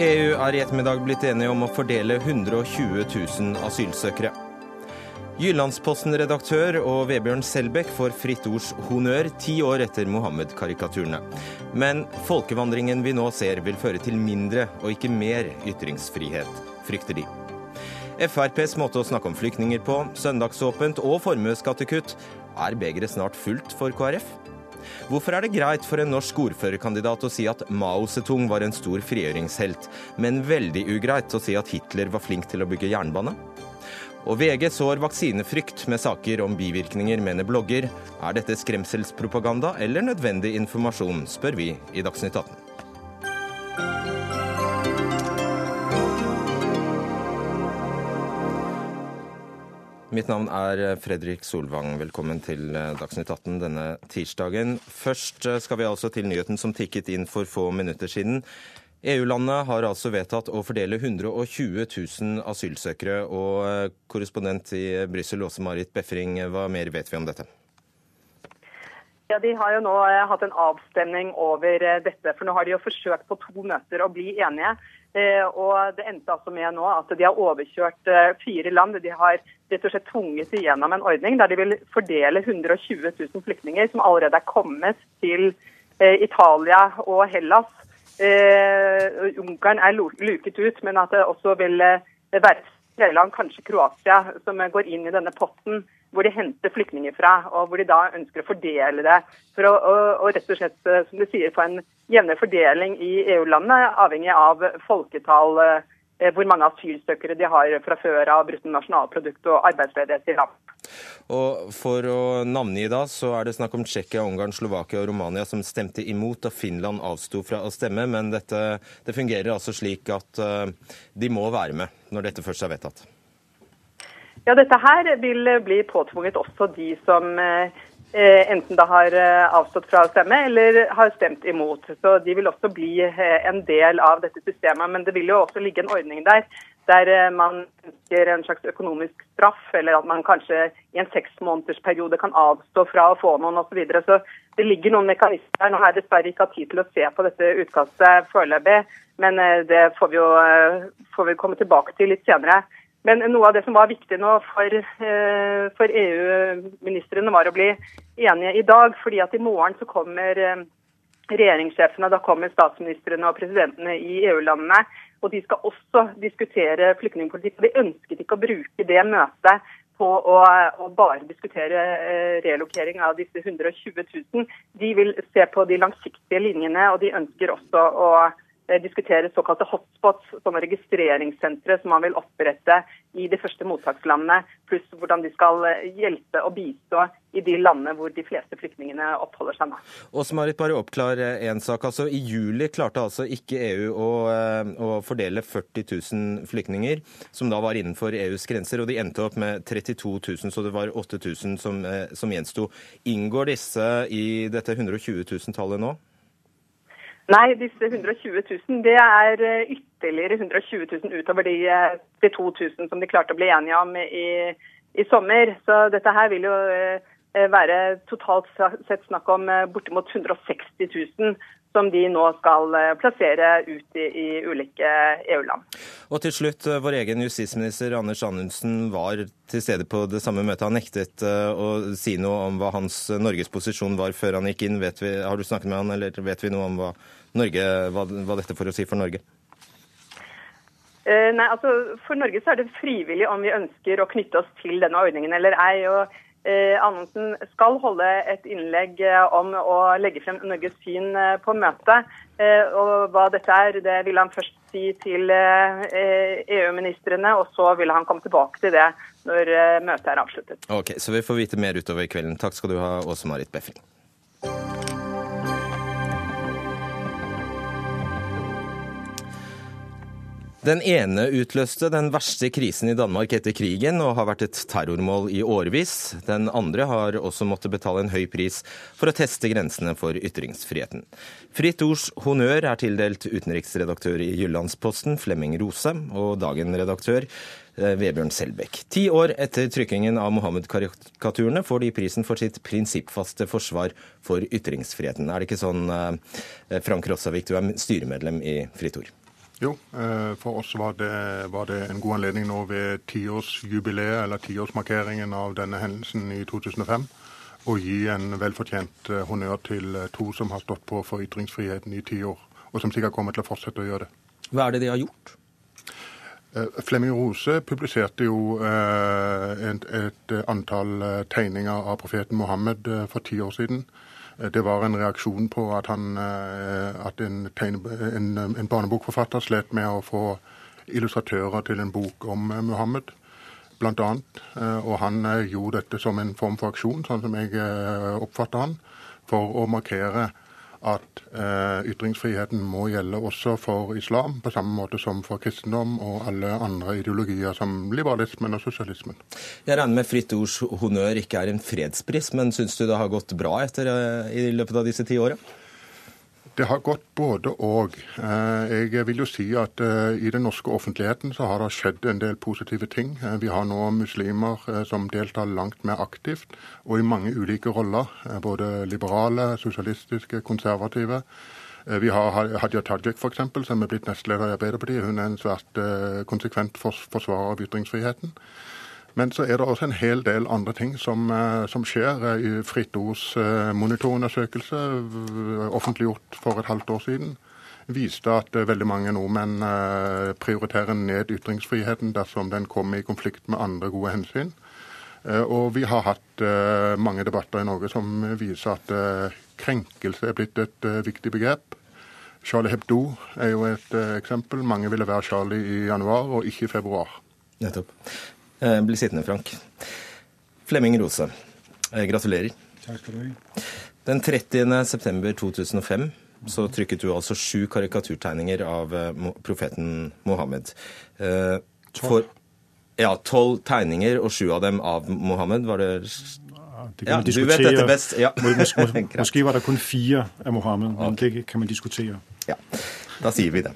EU er i ettermiddag blitt enige om å fordele 120 000 asylsøkere. Jyllandsposten-redaktør og Vebjørn Selbekk får Fritt Ords honnør ti år etter Mohammed-karikaturene. Men folkevandringen vi nå ser vil føre til mindre og ikke mer ytringsfrihet, frykter de. FrPs måte å snakke om flyktninger på, søndagsåpent og formuesskattekutt, er begeret snart fullt for KrF? Hvorfor er det greit for en norsk ordførerkandidat å si at Mao Zedong var en stor frigjøringshelt, men veldig ugreit å si at Hitler var flink til å bygge jernbane? Og VG sår vaksinefrykt med saker om bivirkninger, mener blogger. Er dette skremselspropaganda eller nødvendig informasjon, spør vi i Dagsnytt 18. Mitt navn er Fredrik Solvang. Velkommen til Dagsnytt 18 denne tirsdagen. Først skal vi altså til nyheten som tikket inn for få minutter siden. EU-landet har altså vedtatt å fordele 120 000 asylsøkere. Og korrespondent i Brussel, Åse Marit Befring, hva mer vet vi om dette? Ja, De har jo nå hatt en avstemning over dette. for Nå har de jo forsøkt på to møter å bli enige. Og Det endte altså med nå at de har overkjørt fire land. De har rett og slett tvunget igjennom en ordning der de vil fordele 120 000 flyktninger som allerede er kommet til Italia og Hellas. Ungarn er luket ut, men at det også vil være Nederland, kanskje Kroatia, som går inn i denne potten hvor de henter flyktninger fra, og hvor de da ønsker å fordele det for å, å, å rett og slett, som du sier, få en jevnere fordeling i EU-landene, avhengig av folketall, hvor mange asylsøkere de har fra før av bruttonasjonalprodukt og arbeidsledighet i land. Og For å navngi da, så er det snakk om Tsjekkia, Ungarn, Slovakia og Romania som stemte imot da Finland avsto fra å stemme. Men dette, det fungerer altså slik at de må være med når dette først er vedtatt? Ja, dette her vil bli påtvunget også de som eh, enten da har avstått fra å stemme eller har stemt imot. Så De vil også bli en del av dette systemet. Men det vil jo også ligge en ordning der der man ønsker en slags økonomisk straff, eller at man kanskje i en seksmånedersperiode kan avstå fra å få noen osv. Så, videre. så det ligger noen mekanismer her. Nå har jeg dessverre ikke hatt tid til å se på dette utkastet foreløpig, men det får vi jo får vi komme tilbake til litt senere. Men noe av det som var viktig nå for, for EU-ministrene, var å bli enige i dag. fordi at i morgen så kommer regjeringssjefene, da kommer statsministrene og presidentene i EU-landene. Og de skal også diskutere flyktningpolitikk. De ønsket ikke å bruke det møtet på å, å bare diskutere relokering av disse 120 000. De vil se på de langsiktige linjene, og de ønsker også å diskutere såkalte hotspots, sånne registreringssentre som man vil opprette i de første mottakslandene, pluss hvordan de skal hjelpe og bistå i de landene hvor de fleste flyktningene oppholder seg nå. Åse Marit, bare oppklar én sak. Altså, I juli klarte altså ikke EU å, å, fordele 40 000 flyktninger, som da var innenfor EUs grenser, og de endte opp med 32 000, så det var 8000 som, som gjensto. Inngår disse i dette 120 000-tallet nå? Nei, disse 120 000 det er ytterligere 120 000 utover de, de 2000 som de klarte å bli enige om i, i, sommer. Så dette her vil jo være totalt sett snakk om bortimot 160 000 som de nå skal plassere ut i, i ulike EU-land. Og til slutt, Vår egen justisminister Anders Anundsen var til stede på det samme møtet. Han nektet å si noe om hva hans Norges posisjon var før han gikk inn. Vi, har du snakket med han, eller vet vi noe om hva, Norge, hva, hva dette får å si for Norge? Nei, altså For Norge så er det frivillig om vi ønsker å knytte oss til denne ordningen eller ei. og eh, Anundsen skal holde et innlegg om å legge frem Norges syn på møtet. Eh, og Hva dette er, det vil han først si til eh, EU-ministrene, og så vil han komme tilbake til det når møtet er avsluttet. Ok, Så vi får vite mer utover kvelden. Takk skal du ha, Åse Marit Befring. Den ene utløste den verste krisen i Danmark etter krigen og har vært et terrormål i årevis. Den andre har også måttet betale en høy pris for å teste grensene for ytringsfriheten. Fritt Ords honnør er tildelt utenriksredaktør i Jyllandsposten, Flemming Rose, og dagen-redaktør eh, Vebjørn Selbekk. Ti år etter trykkingen av Mohammed-karikaturene får de prisen for sitt prinsippfaste forsvar for ytringsfriheten. Er det ikke sånn, eh, Frank Rossavik, du er styremedlem i Fritt Ord? Jo, eh, for oss var det, var det en god anledning nå ved tiårsjubileet, eller tiårsmarkeringen av denne hendelsen i 2005, å gi en velfortjent eh, honnør til eh, to som har stått på for ytringsfriheten i ti år, og som sikkert kommer til å fortsette å gjøre det. Hva er det de har gjort? Flemming Rose publiserte jo et, et antall tegninger av profeten Mohammed for ti år siden. Det var en reaksjon på at, han, eh, at en, en, en, barnebokforfatter slet med å få illustratører til en bok om eh, Muhammed, bl.a. Eh, og han gjorde dette som en form for aksjon, sånn som jeg oppfatter han, for å markere at eh, ytringsfriheten må gjelde også for islam, på samme måte som for kristendom og alle andre ideologier som liberalismen og sosialismen. Jeg regner med Fritt Ords honnør ikke er en fredspris, men syns du det har gått bra etter eh, i løpet av disse ti åra? Det har gått både og. Eh, jeg vil jo si at eh, i den norske offentligheten så har det skjedd en del positive ting. Eh, vi har nå muslimer som deltar langt mer aktivt og i mange ulike roller. Både liberale, sosialistiske, konservative. Vi har Hadia Tajik f.eks., som er blitt nestleder i Arbeiderpartiet. Hun er en svært konsekvent forsvarer av ytringsfriheten. Men så er det også en hel del andre ting som, eh, som skjer. i Fritt Ords eh, monitorundersøkelse, offentliggjort for et halvt år siden, viste at eh, veldig mange nordmenn prioriterer ned ytringsfriheten dersom den kommer i konflikt med andre gode hensyn. Og vi har hatt mange debatter i Norge som viser at krenkelse er blitt et viktig begrep. Charlie Hebdo er jo et eksempel. Mange ville være Charlie i januar og ikke i februar. Nettopp. Eh, bli sittende, Frank. Flemming Rose, eh, gratulerer. Takk skal du ha. Den 30. september 2005 så trykket du altså sju karikaturtegninger av eh, profeten Mohammed. For, ja, tolv tegninger, og sju av dem av Mohammed. Var det ja, du vet dette best. Ja. Måske var det kun fire av Mohammed, men okay. det kan man diskutere. Ja, da sier vi det.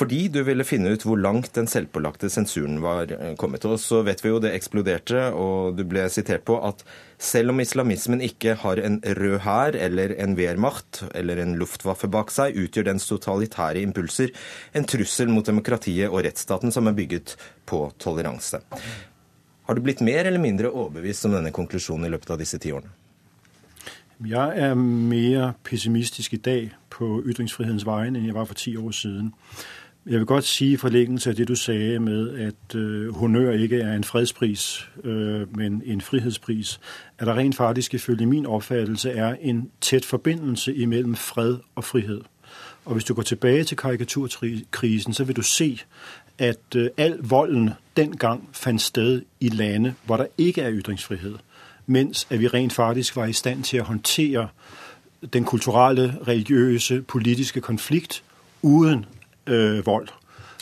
Fordi du ville finne ut hvor langt den selvpålagte sensuren var eh, kommet. Og så vet vi jo det eksploderte, og du ble sitert på at selv om islamismen ikke har en rød hær eller en Wehrmacht eller en Luftwaffe bak seg, utgjør dens totalitære impulser en trussel mot demokratiet og rettsstaten som er bygget på toleranse. Har du blitt mer eller mindre overbevist om denne konklusjonen i løpet av disse ti årene? Jeg er mer pessimistisk i dag på ytringsfrihetens vegne enn jeg var for ti år siden. Jeg vil godt sige i forlængelse af det, du sagde med, at øh, honør ikke er en fredspris, øh, men en frihedspris, at der rent faktisk ifølge min opfattelse er en tæt forbindelse imellem fred og frihed. Og hvis du går tilbage til karikaturkrisen, så vil du se, at øh, al volden dengang fandt sted i lande, hvor der ikke er ytringsfrihed, mens at vi rent faktisk var i stand til at håndtere den kulturelle, religiøse, politiske konflikt uden vold.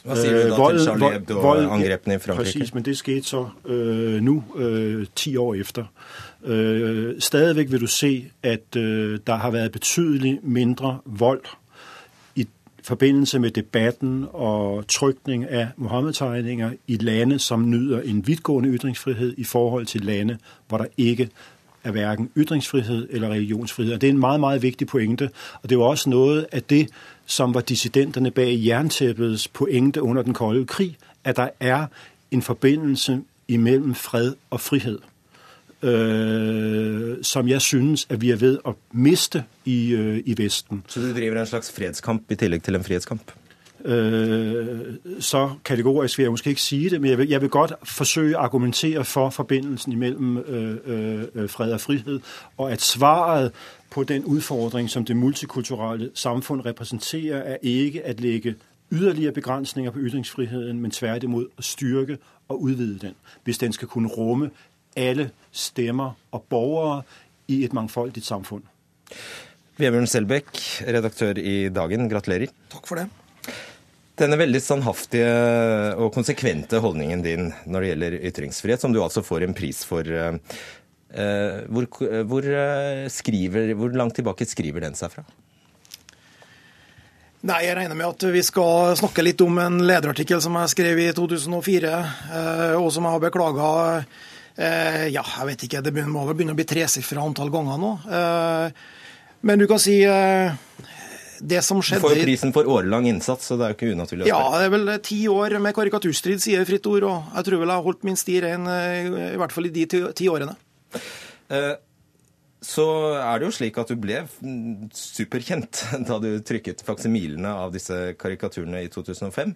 Hva sier du da øh, vold, til Charlie Hebdo-angrepene i Frankrike? Præcis, men det skete så øh, nå, øh, ti år efter. Øh, stadigvæk vil du se, at øh, der har vært betydelig mindre vold i forbindelse med debatten og trykning av Mohammed-tegninger i lande, som nyder en vidtgående ytringsfrihet i forhold til lande, hvor der ikke er hverken ytringsfrihet eller religionsfrihet. Og det er en meget, meget vigtig pointe, og det er jo også noe av det, som var dissidentene bag jerntæppets pointe under den kolde krig, at der er en forbindelse mellom fred og frihed. Øh, som jeg synes at vi er ved å miste i, øh, i Vesten. Så du driver en slags fredskamp i tillegg til en fredskamp? Øh, så kategorisk vil jeg måske ikke sige det, men jeg vil, jeg vil godt forsøge at argumentere for forbindelsen imellem øh, øh, fred og frihed, og at svaret på den udfordring, som det multikulturelle samfund repræsenterer, er ikke at lægge yderligere begrænsninger på ytringsfriheden, men tværtimod at styrke og udvide den, hvis den skal kunne rumme alle stemmer og borgere i et mangfoldigt samfund. Vebjørn Selbekk, redaktør i Dagen, gratulerer. Takk for det. Denne veldig standhaftige og konsekvente holdningen din når det gjelder ytringsfrihet, som du altså får en pris for, hvor, hvor, skriver, hvor langt tilbake skriver den seg fra? Nei, Jeg regner med at vi skal snakke litt om en lederartikkel som jeg skrev i 2004, og som jeg har beklaga Eh, ja, jeg vet ikke. Det må vel begynne å bli tresifra antall ganger nå. Eh, men du kan si eh, det som skjedde Du får jo prisen for årelang innsats, så det er jo ikke unaturlig. Ja, det er vel ti år med karikaturstrid, sier Fritt Ord, og jeg tror vel jeg har holdt min sti ren i hvert fall i de ti, årene. Så er det jo slik at du ble superkjent da du trykket faksimilene av disse karikaturene i 2005.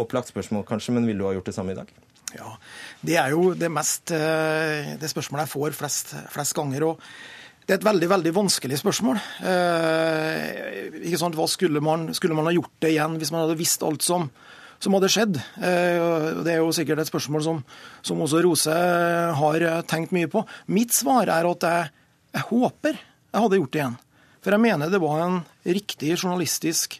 Opplagt spørsmål kanskje, men ville du ha gjort det samme i dag? Ja, Det er jo det, mest, eh, det spørsmålet jeg får flest, flest ganger. og det er et veldig veldig vanskelig spørsmål. Eh, ikke sant? Hva skulle man, skulle man, ha gjort det igjen hvis man hadde visst alt som, som hadde skjedd? Eh, det er jo sikkert et spørsmål som, som, også Rose har tenkt mye på. Mitt svar er at jeg, jeg håper jeg hadde gjort det igjen. For jeg mener det var en riktig journalistisk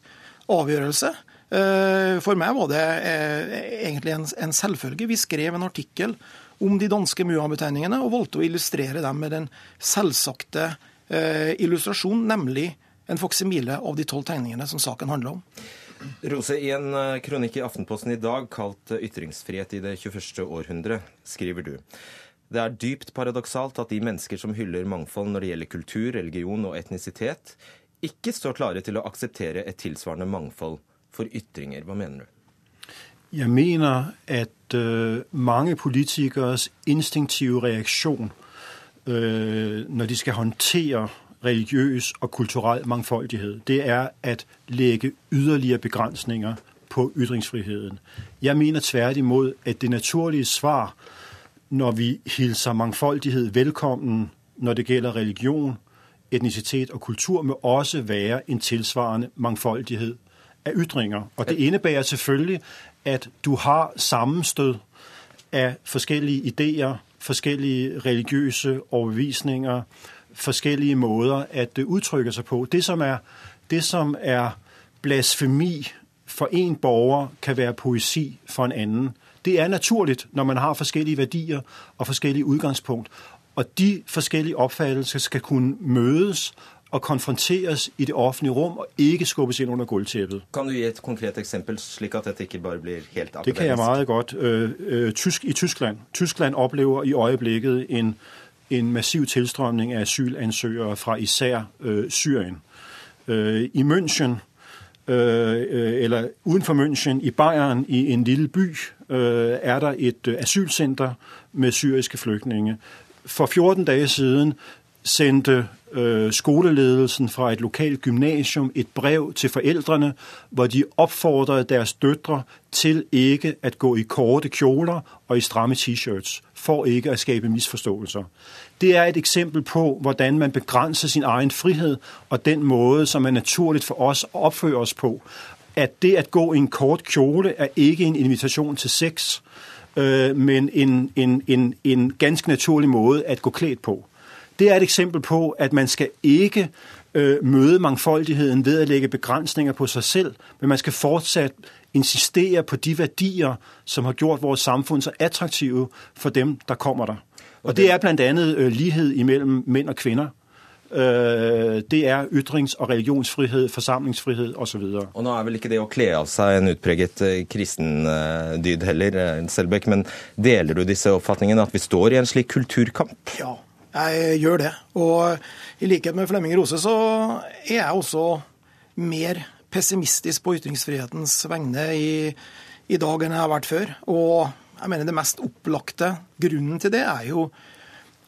avgjørelse. Eh, for meg var det eh, egentlig en selvfølge. Vi skrev en artikkel om de danske Muhammed-tegningene og valgte å illustrere dem med den selvsagte eh, illustrasjonen, nemlig en faksimile av de tolv tegningene som saken handler om. Rose, i en kronikk i Aftenposten i dag kalt 'Ytringsfrihet i det 21. århundre', skriver du det er dypt paradoksalt at de mennesker som hyller mangfold når det gjelder kultur, religion og etnisitet, ikke står klare til å akseptere et tilsvarende mangfold for ytringer. Hva mener du? Jeg mener at øh, mange politikeres instinktive reaksjon øh, når de skal håndtere religiøs og kulturell mangfoldighet, det er at legge yderligere begrensninger på ytringsfriheten. Jeg mener tvert imod at det naturlige svar når vi hilser mangfoldighet velkommen når det gjelder religion, etnisitet og kultur, må også være en tilsvarende mangfoldighet af ytringer. Og det indebærer selvfølgelig, at du har sammenstød av forskellige ideer, forskellige religiøse overbevisninger, forskellige måter at det uttrykker seg på. Det, som er, det, som er blasfemi for en borger, kan være poesi for en annen. Det er naturlig når man har forskjellige verdier og forskjellige utgangspunkt. Og de forskjellige oppfattelser skal kunne mødes og konfronteres i det offentlige rom, og ikke skubbes inn under gulvteppet. Kan du gi et konkret eksempel, slik at dette ikke bare blir helt akademisk? Det kan jeg meget godt. Øh, øh, tysk, I Tyskland Tyskland opplever i øyeblikket en, en massiv tilstrømning av asylansøgere fra især øh, Syrien. Øh, I München eller udenfor München, i Bayern, i en lille by, er der et asylsenter med syriske flyktninge. For 14 dager siden sendte øh, skoleledelsen fra et lokalt gymnasium et brev til forældrene, hvor de opfordrede deres døtre til ikke at gå i korte kjoler og i stramme t-shirts, for ikke at skabe misforståelser. Det er et eksempel på, hvordan man begrænser sin egen frihed og den måde, som er naturligt for os at opføre os på. At det at gå i en kort kjole er ikke en invitation til sex, øh, men en, en, en, en ganske naturlig måde at gå klædt på. Det er et eksempel på, at man skal ikke møte møde mangfoldigheden ved å legge begrænsninger på seg selv, men man skal fortsatt insistere på de verdier som har gjort vårt samfunn så attraktive for dem, der kommer der. Og det er bl.a. likhet mellom menn og kvinder. Øh, det er ytrings- og religionsfrihed, forsamlingsfrihed osv. Og nå er vel ikke det å kle av seg en utpreget kristendyd heller, Selbekk, men deler du disse oppfatningene at vi står i en slik kulturkamp? Ja, jeg gjør det. Og i likhet med Flemming Rose så er jeg også mer pessimistisk på ytringsfrihetens vegne i, i dag enn jeg har vært før. Og jeg mener det mest opplagte grunnen til det er jo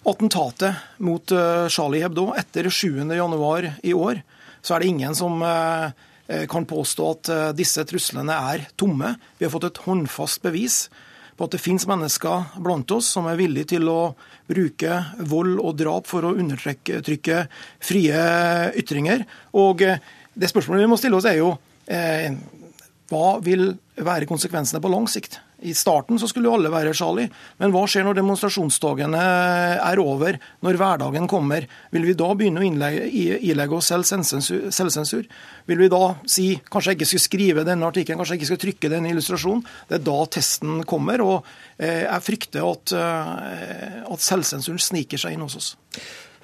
attentatet mot eh, Charlie Hebdo. Etter 7.1 i år så er det ingen som eh, kan påstå at eh, disse truslene er tomme. Vi har fått et håndfast bevis på at det finnes mennesker blant oss som er villige til å bruke vold og drap for å undertrykke frie ytringer. Og eh, det spørsmålet vi må stille oss, er jo eh, hva vil være konsekvensene på lang sikt? I starten så skulle jo alle være Charlie, men hva skjer når demonstrasjonstogene er over, når hverdagen kommer? Vil vi da begynne å innlegge, ilegge oss selv selvsensur? Vil vi da si kanskje jeg ikke skal skrive denne artikkelen, kanskje jeg ikke skal trykke denne illustrasjonen? Det er da testen kommer, og eh, jeg frykter at, eh, at selvsensuren sniker seg inn hos oss.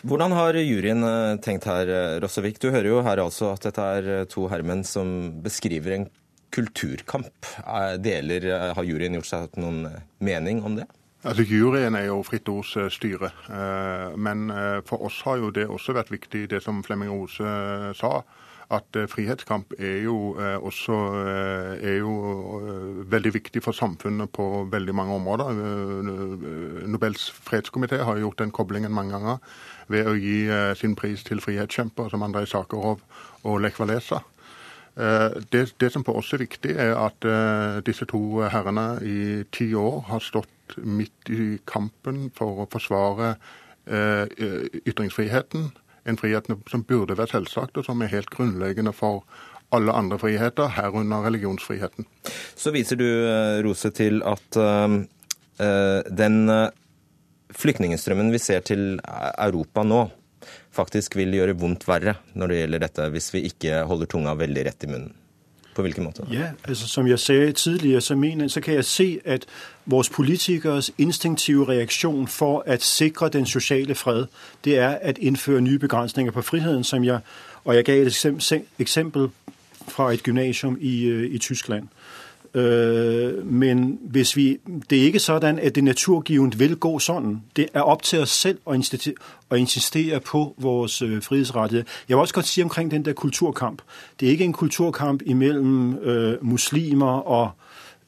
Hvordan har juryen eh, tenkt her, Rossevik? Du hører jo her altså at dette er to herremenn som beskriver en kulturkamp. Deler, har juryen gjort seg noen mening om det? Altså, Juryen er jo Fritt Ords styre. Eh, men eh, for oss har jo det også vært viktig, det som Flemming Rose eh, sa. At frihetskamp er jo også er jo veldig viktig for samfunnet på veldig mange områder. Nobels fredskomité har gjort den koblingen mange ganger ved å gi sin pris til frihetskjemper som Andrej Sakharov og Lech Walesa. Eh, det, det, som for oss er viktig, er at uh, disse to herrene i ti år har stått midt i kampen for å forsvare uh, ytringsfriheten. En frihet som burde være selvsagt, og som er helt grunnleggende for alle andre friheter, herunder religionsfriheten. Så viser du, Rose, til at uh, den flyktningstrømmen vi ser til Europa nå, faktisk vil gjøre vondt verre når det gjelder dette, hvis vi ikke holder tunga veldig rett i munnen? På hvilken måte? Ja, altså Som jeg sa tidligere, så, mener, så kan jeg se at vores politikeres instinktive reaksjon for å sikre den sosiale fred, det er å innføre nye begrensninger på friheten. som jeg, Og jeg ga et eksempel fra et gymnasium i, øh, i Tyskland. Øh, men hvis vi, det er ikke sånn at det naturgivent vil gå sånn. Det er opp til oss selv insistere, å insistere på vores øh, frihedsrettigheder. Jeg vil også godt si omkring den der kulturkamp. Det er ikke en kulturkamp mellom øh, muslimer og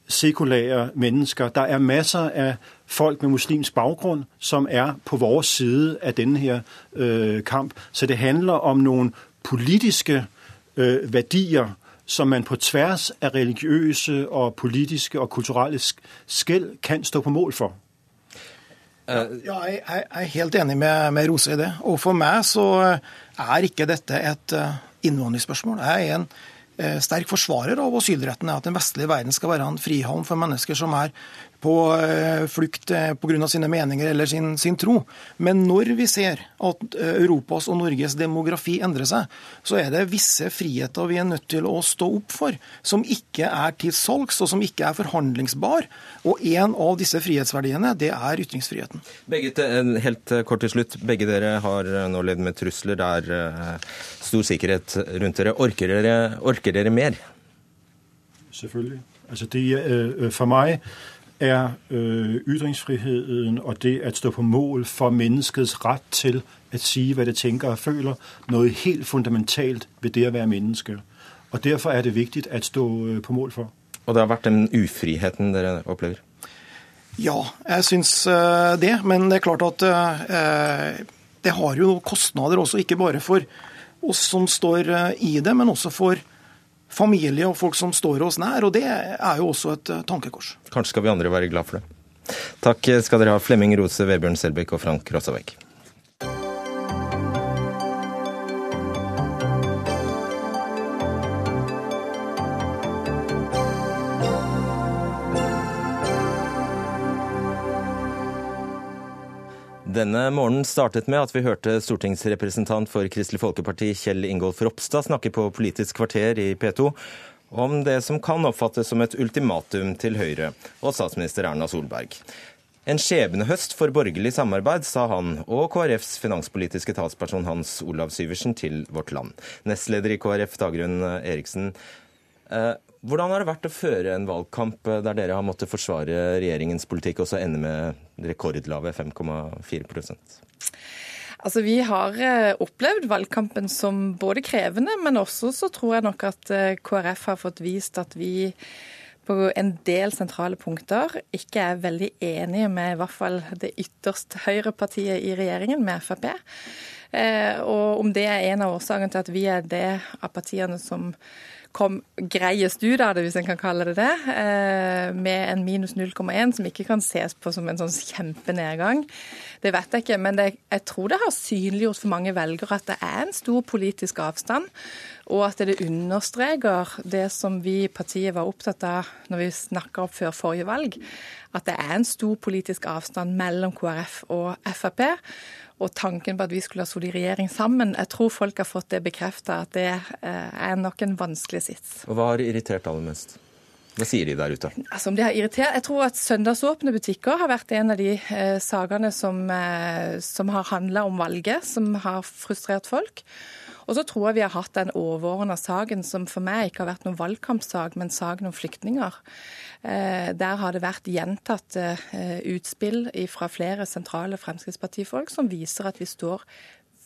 sekulære mennesker. Der er masser av folk med muslimsk bakgrunn som er på vår side av denne her øh, kamp. Så det handler om noen politiske øh, verdier som man på tvers av religiøse og politiske og kulturelle skjell kan stå på mål for. Ja, jeg, er helt enig med, med Rose i det. Og for meg så er ikke dette et eh, innvandringsspørsmål. Jeg er en eh, sterk forsvarer av asylretten, at den vestlige verden skal være en frihavn for mennesker som er på eh, flukt eh, pga. sine meninger eller sin, sin, tro. Men når vi ser at eh, Europas og Norges demografi endrer seg, så er det visse friheter vi er nødt til å stå opp for, som ikke er til salgs og som ikke er forhandlingsbar. Og en av disse frihetsverdiene, det er ytringsfriheten. Begge, helt kort til slutt. Begge dere har nå levd med trusler. Det er stor sikkerhet rundt dere. Orker dere, orker dere mer? Selvfølgelig. Altså det, for meg er øh, ytringsfriheden og det at stå på mål for menneskets rett til å si hva det tenker og føler, noe helt fundamentalt ved det å være menneske. Og Derfor er det viktig å stå øh, på mål for. Og det har vært den ufriheten dere opplever? Ja, jeg syns øh, det. Men det er klart at uh, det har jo kostnader også, ikke bare for oss som står i det, men også for familie og folk som står oss nær. Og det er jo også et eh, tankekors. Kanskje skal vi andre være glad for det. Takk skal dere ha, Flemming Rose, Vebjørn Selbekk og Frank Rossavik. Denne morgenen startet med at vi hørte stortingsrepresentant for Kristelig Folkeparti Kjell Ingolf Ropstad snakke på Politisk kvarter i P2 om det som kan oppfattes som et ultimatum til Høyre og statsminister Erna Solberg. En skjebnehøst for borgerlig samarbeid, sa han, og KrFs finanspolitiske talsperson Hans Olav Syversen til Vårt Land. Nestleder i KrF, Dagrun Eriksen. Hvordan har det vært å føre en valgkamp eh, der dere har måttet forsvare regjeringens politikk, og så ende med rekordlave 5,4% Altså, Vi har eh, opplevd valgkampen som både krevende, men også så tror jeg nok at eh, KrF har fått vist at vi på en del sentrale punkter ikke er veldig enige med i hvert fall det ytterst høyrepartiet i regjeringen, med Frp. Og om det er en av årsakene til at vi er det av partiene som kom greiest ut av det, hvis en kan kalle det det, eh, med en minus 0,1, som ikke kan ses på som en sånn kjempenedgang. Det vet jeg ikke, men det, jeg tror det har synliggjort for mange velgere at det er en stor politisk avstand, og at det understreker det som vi i partiet var opptatt av når vi snakka opp før forrige valg, at det er en stor politisk avstand mellom KrF og Frp og tanken på at vi skulle ha sittet i regjering sammen. Jeg tror folk har fått det bekrefta, at det eh, er nok en vanskelig sits. Og Hva har irritert aller mest? Hva sier de der ute? Altså, om de har irritert? Jeg tror at søndagsåpne butikker har vært en av de eh, sakene som, eh, som har handla om valget, som har frustrert folk. Og så tror jeg vi har hatt den overordna saken som for meg ikke har vært noen valgkampsak, men saken om flyktninger. Eh, der har det vært gjentatte eh, utspill fra flere sentrale Fremskrittspartifolk som viser at vi står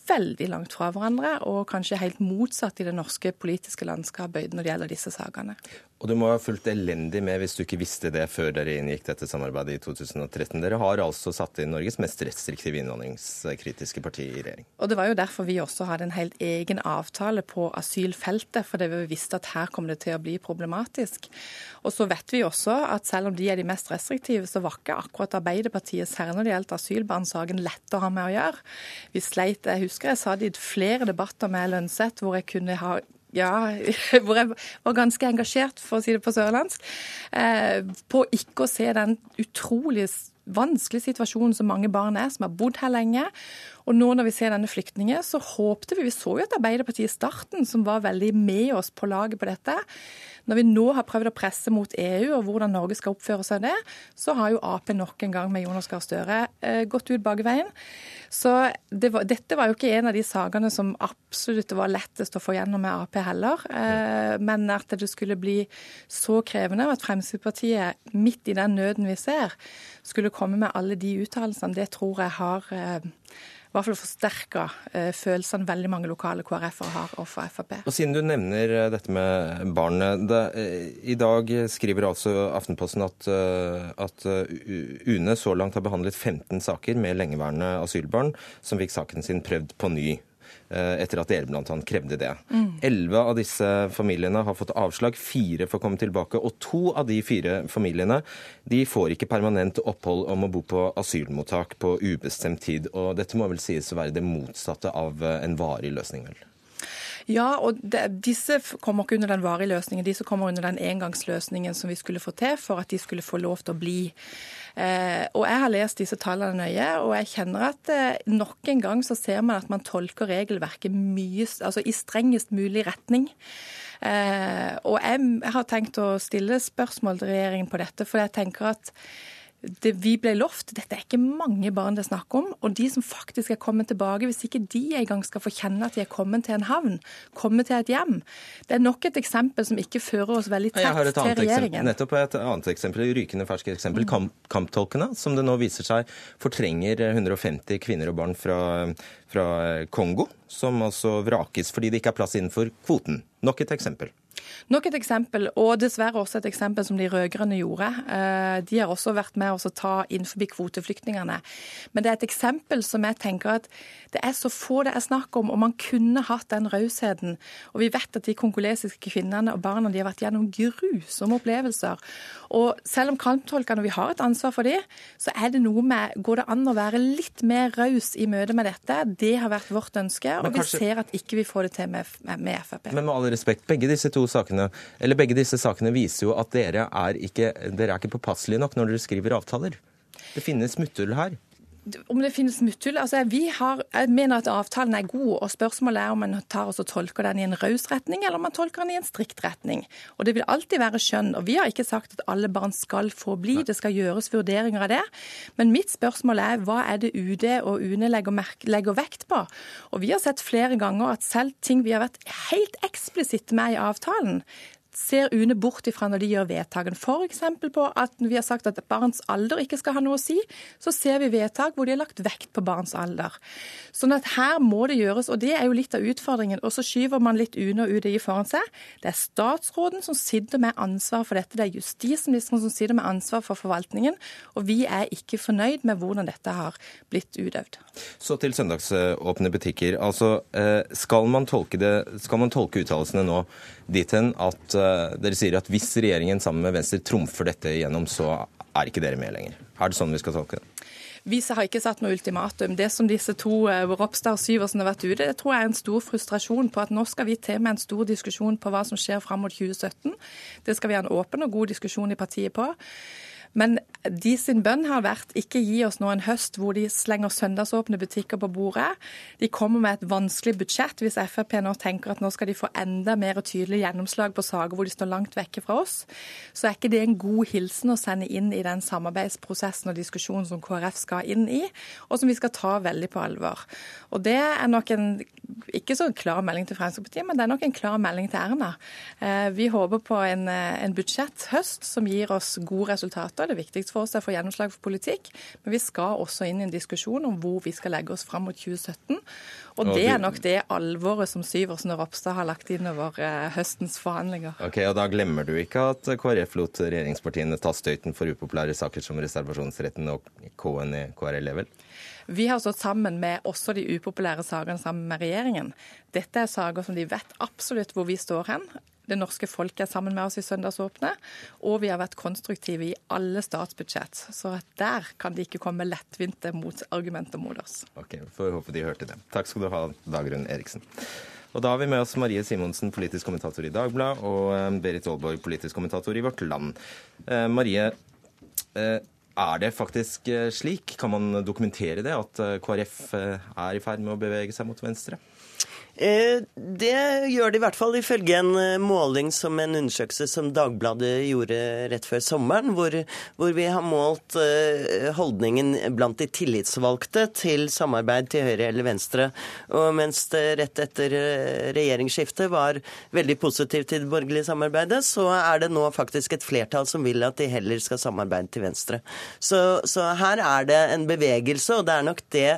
veldig langt fra hverandre, og kanskje helt motsatt i det norske politiske landskapet når det gjelder disse sakene. Og du må ha fulgt elendig med hvis du ikke visste det før dere inngikk dette samarbeidet i 2013. Dere har altså satt inn Norges mest restriktive innvandringskritiske parti i regjering. Og det var jo derfor vi også hadde en helt egen avtale på asylfeltet, fordi vi visste at her kom det til å bli problematisk. Og så vet vi også at selv om de er de mest restriktive, så var ikke akkurat Arbeiderpartiet, særlig når det gjaldt asylbarnsaken, lett å ha med å gjøre. Vi sleit, jeg husker jeg sa det i flere debatter med Lønseth hvor jeg kunne ha ja, hvor jeg var ganske engasjert, for å si det på sørlandsk, eh, på ikke å se den utrolig vanskelige situasjonen som mange barn er, som har bodd her lenge. Og nå når vi ser denne flyktningen, så håpte vi Vi så jo at Arbeiderpartiet i starten som var veldig med oss på laget på dette. Når vi nå har prøvd å presse mot EU og hvordan Norge skal oppføre seg det, så har jo Ap nok en gang med Jonas Gahr Støre eh, gått ut bakveien. Så det var, dette var jo ikke en av de sakene som absolutt var lettest å få gjennom med Ap heller. Eh, men at det skulle bli så krevende, og at Fremskrittspartiet midt i den nøden vi ser, skulle komme med alle de uttalelsene, det tror jeg har eh, hvert fall forsterka eh, følelsene veldig mange lokale KrF-ere har overfor Frp. Og Siden du nevner eh, dette med barn. Eh, I dag skriver altså Aftenposten at, at UNE så langt har behandlet 15 saker med lengeværende asylbarn som fikk saken sin prøvd på ny. Eh, etter at dere bl.a. krevde det. Mm. Elleve mm. av disse familiene har fått avslag, fire får komme tilbake. Og to av de fire familiene de får ikke permanent opphold om å bo på asylmottak på ubestemt tid. Og dette må vel sies å være det motsatte av eh, en varig løsning, vel? Ja, og de, disse kommer ikke under den varige løsningen. Disse kommer under den engangsløsningen som vi skulle få til for at de skulle få lov til å bli. Eh, og Jeg har lest disse tallene nøye, og jeg kjenner at eh, nok en gang så ser man at man tolker regelverket mye, altså i strengest mulig retning. Eh, og jeg har tenkt å stille spørsmål til regjeringen på dette, for jeg tenker at det vi ble lovt, dette er ikke mange barn det er snakk om. Og de som faktisk er kommet tilbake, hvis ikke de engang skal få kjenne at de er kommet til en havn, kommet til et hjem Det er nok et eksempel som ikke fører oss veldig tett til regjeringen. Eksempel, nettopp et annet eksempel, rykende ferskt eksempel. Kamp, kamptolkene, som det nå viser seg fortrenger 150 kvinner og barn fra, fra Kongo, som altså vrakes fordi det ikke er plass innenfor kvoten. Nok et eksempel. Nok et eksempel, og dessverre også et eksempel som de rød-grønne gjorde. Eh, de har også vært med å ta inn forbi kvoteflyktningene. Men det er et eksempel som jeg tenker at det er så få det er snakk om, og man kunne hatt den rausheten. Og vi vet at de kongolesiske kvinnene og barna de har vært gjennom grusomme opplevelser. Og selv om kamptolkene vi har et ansvar for dem, så er det noe med Går det an å være litt mer raus i møte med dette? Det har vært vårt ønske, og kanskje, vi ser at ikke vi får det til med, med Frp. Men med all respekt, begge disse to sakene, eller begge disse sakene viser jo at dere er ikke, dere er ikke påpasselige nok når dere skriver avtaler. Det finnes smutthull her om det finnes smutthull altså har, Jeg mener at avtalen er god, og spørsmålet er om man tar og tolker den i en raus retning, eller om man tolker den i en strikt retning. Og Det vil alltid være skjønn. og Vi har ikke sagt at alle barn skal få bli, det skal gjøres vurderinger av det. Men mitt spørsmål er hva er det UD og UNE legger, legger vekt på? Og Vi har sett flere ganger at selv ting vi har vært helt eksplisitte med i avtalen, ser UNE bort ifra når de gjør vedtakene. F.eks. på at vi har sagt at barns alder ikke skal ha noe å si, så ser vi vedtak hvor de har lagt vekt på barns alder. Sånn at her må det gjøres, og det er jo litt av utfordringen. Og så skyver man litt UNE og UDI foran seg. Det er statsråden som sitter med ansvar for dette, det er justisministeren som sitter med ansvar for forvaltningen, og vi er ikke fornøyd med hvordan dette har blitt utøvd. Så til søndagsåpne butikker. Altså, eh, skal man tolke, det, skal man tolke uttalelsene nå dit hen at dere sier at hvis regjeringen sammen med Venstre trumfer dette igjennom, så er ikke dere med lenger. Er det sånn vi skal tolke det? Vi har ikke satt noe ultimatum. Det som disse to, uh, Ropstad og Syversen, har vært ute, det tror jeg er en stor frustrasjon på at nå skal vi til med en stor diskusjon på hva som skjer fram mot 2017. Det skal vi ha en åpen og god diskusjon i partiet på. Men de sin bønn har vært ikke gi oss nå en høst hvor de slenger søndagsåpne butikker på bordet. De kommer med et vanskelig budsjett hvis Frp nå tenker at nå skal de få enda mer tydelig gjennomslag på saker hvor de står langt vekke fra oss. Så er ikke det en god hilsen å sende inn i den samarbeidsprosessen og diskusjonen som KrF skal inn i, og som vi skal ta veldig på alvor. Og det er nok en ikke så klar melding til Fremskrittspartiet, men det er nok en klar melding til Erna. Eh, vi håper på en, eh, en budsjetthøst som gir oss gode resultater det viktigste for oss er å få gjennomslag for politikk, men vi skal også inn i en diskusjon om hvor vi skal legge oss fram mot 2017. Og det er nok det alvoret som Syversen og Ropstad har lagt inn over eh, høstens forhandlinger. Ok, og Da glemmer du ikke at KrF lot regjeringspartiene ta støyten for upopulære saker som reservasjonsretten og K-en i KRL, vel? Vi har stått sammen med også de upopulære sakene sammen med regjeringen. Dette er saker som de vet absolutt hvor vi står hen det norske folket er sammen med oss i Søndagsåpne. Og vi har vært konstruktive i alle statsbudsjett. Så der kan de ikke komme lettvinte motargumenter mot oss. Ok, Får håpe de hørte det. Takk skal du ha, Dagrun Eriksen. Og da har vi med oss Marie Simonsen, politisk kommentator i Dagbladet, og eh, Berit Aalborg, politisk kommentator i Vårt Land. Eh, Marie, eh, er det faktisk slik, kan man dokumentere det, at KrF er i ferd med å bevege seg mot venstre? Eh, det gjør det i hvert fall ifølge en eh, måling som en undersøkelse som Dagbladet gjorde rett før sommeren, hvor, hvor vi har målt eh, holdningen blant de tillitsvalgte til samarbeid til høyre eller venstre. Og mens det rett etter regjeringsskiftet var veldig positivt til det borgerlige samarbeidet, så er det nå faktisk et flertall som vil at de heller skal samarbeide til venstre. Så, så her er det en bevegelse, og det er nok det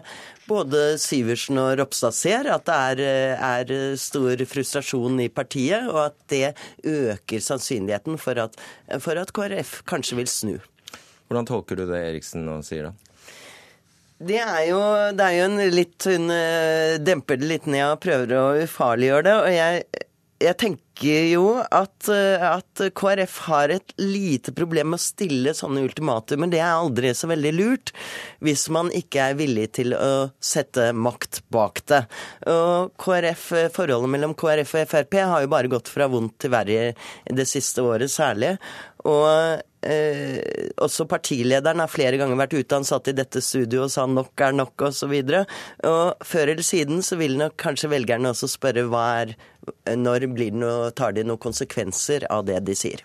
både Syversen og Ropstad ser at det er, er, stor frustrasjon i partiet, og at det øker sannsynligheten for at, for at KrF kanskje vil snu. Hvordan tolker du det Eriksen nå sier, da? Det er, jo, det er jo en litt Hun eh, demper det litt ned og prøver å ufarliggjøre det. Og jeg jeg tenker jo at, eh, at, KrF har et lite problem med å stille sånne ultimatum, men det er aldri så veldig lurt hvis man ikke er villig til å sette makt bak det. Og KrF, Forholdet mellom KrF og Frp har jo bare gått fra vondt til verre det siste året særlig. Og eh, også partilederen har flere ganger vært ute. Han satt i dette studioet og sa 'nok er nok' osv. Og, så og før eller siden så vil nok kanskje velgerne også spørre hva er når blir det noe, tar de noen konsekvenser av det de sier?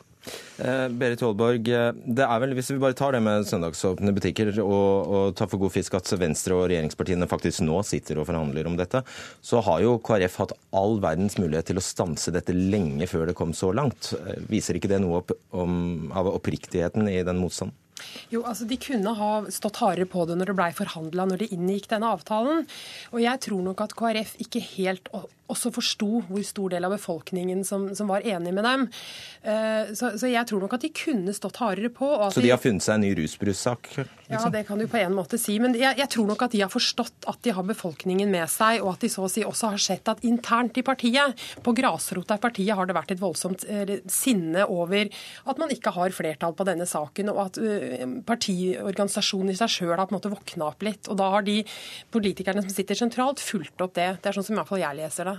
Eh, Berit Aalborg, eh, det er vel, hvis vi bare tar det med søndagsåpne butikker og, og tar for god fisk at Venstre og regjeringspartiene faktisk nå sitter og forhandler om dette, så har jo KrF hatt all verdens mulighet til å stanse dette lenge før det kom så langt. Eh, viser ikke det noe opp, om, av oppriktigheten i den motstanden? Jo, altså De kunne ha stått hardere på det når det blei forhandla når de inngikk denne avtalen. Og jeg tror nok at KrF ikke helt også forsto hvor stor del av befolkningen som, som var enig med dem. Uh, så, så, jeg tror nok at de kunne stått hardere på. så de har funnet seg en ny rusbrussak? Liksom? Ja, det kan du på en måte si. Men jeg, jeg, tror nok at de har forstått at de har befolkningen med seg, og at de så å si også har sett at internt i partiet, på grasrota i partiet, har det vært et voldsomt uh, sinne over at man ikke har flertall på denne saken, og at uh, partiorganisasjonen i seg sjøl har på en måte våkna opp litt. Og da har de politikerne som sitter sentralt, fulgt opp det. Det er sånn som i hvert fall jeg leser det.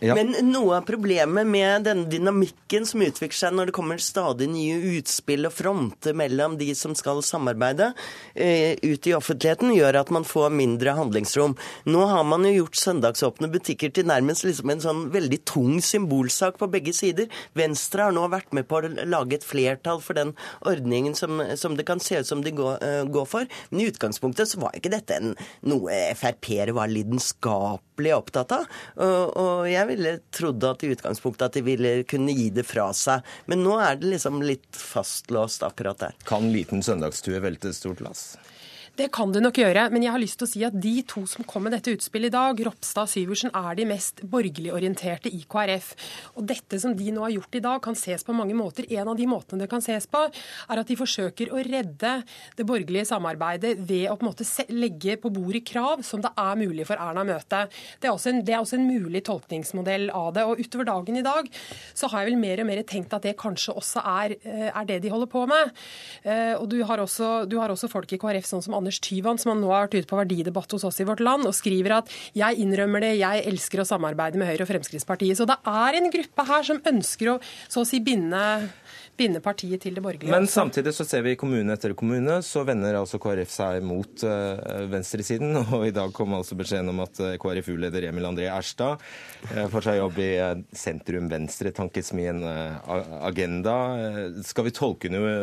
Ja. Men noe av problemet med denne dynamikken som utvikler seg når det kommer stadig nye utspill og fronter mellom de som skal samarbeide eh, ut i offentligheten, gjør at man får mindre handlingsrom. Nå har man jo gjort søndagsåpne butikker til nærmest liksom en sånn veldig tung symbolsak på begge sider. Venstre har nå vært med på å lage et flertall for den ordningen som, som det kan se ut som de går, uh, går, for. Men i utgangspunktet så var ikke dette en, noe Frp-ere var lidenskapelig opptatt av. Og, og jeg ville trodd at i utgangspunktet at de ville kunne gi det fra seg. Men nå er det liksom litt fastlåst akkurat der. Kan liten søndagsstue velte stort lass? Det kan det nok gjøre, men jeg har lyst til å si at de to som kom med dette utspillet i dag, Ropstad og Syversen, er de mest borgerlig orienterte i KrF. Og dette som de nå har gjort i dag, kan ses på mange måter. En av de måtene det kan ses på, er at de forsøker å redde det borgerlige samarbeidet ved å på en måte legge på bordet krav som det er mulig for Erna å møte. Det er også en, det er også en mulig tolkningsmodell av det. Og utover dagen i dag så har jeg vel mer og mer tenkt at det kanskje også er, eh, er det de holder på med. Eh, og du har også, du har også folk i KrF sånn som Anders Tyvand, som han nå har vært ute på verdidebatt hos oss i Vårt Land, og skriver at 'jeg innrømmer det, jeg elsker å samarbeide med Høyre og Fremskrittspartiet'. Så det er en gruppe her som ønsker å så å si binde binde partiet til det borgerlige. Men samtidig så ser vi i kommune etter kommune så vender altså KrF seg mot uh, venstresiden. Og i dag kom altså beskjeden om at uh, KrFU-leder Emil André Erstad uh, får seg jobb i sentrum-venstre-tankesmien Agenda. skal vi tolke noe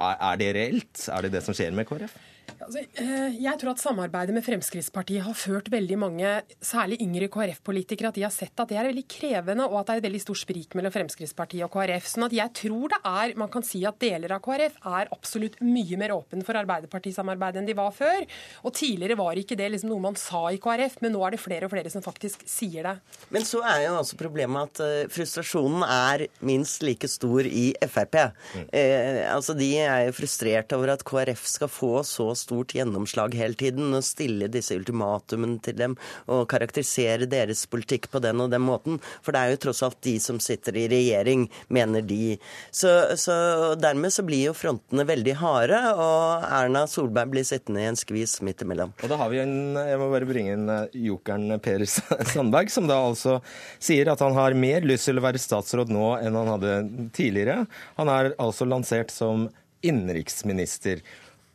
er det reelt? Er det det som skjer med KrF? Altså, eh, jeg tror at samarbeidet med Fremskrittspartiet har ført veldig mange, særlig yngre KrF-politikere, at de har sett at det er veldig krevende, og at det er et veldig stort sprik mellom Fremskrittspartiet og KrF. Sånn at jeg tror det er Man kan si at deler av KrF er absolutt mye mer åpen for Arbeiderpartisamarbeid enn de var før. Og tidligere var ikke det liksom noe man sa i KrF, men nå er det flere og flere som faktisk sier det. Men så er jo også problemet at uh, frustrasjonen er minst like stor i Frp. Mm. Eh, altså De er jo frustrert over at KrF skal få så stort gjennomslag hele tiden og stille disse ultimatumene til dem og karakterisere deres politikk på den og den måten. For det er jo tross alt de som sitter i regjering, mener de. Så, så dermed så blir jo frontene veldig harde, og Erna Solberg blir sittende i en skvis midt imellom. Og da har vi en, jeg må bare bringe inn eh, jokeren Per Sandberg, som da altså sier at han har mer lyst til å være statsråd nå enn han hadde tidligere. Han er altså lansert som innenriksminister.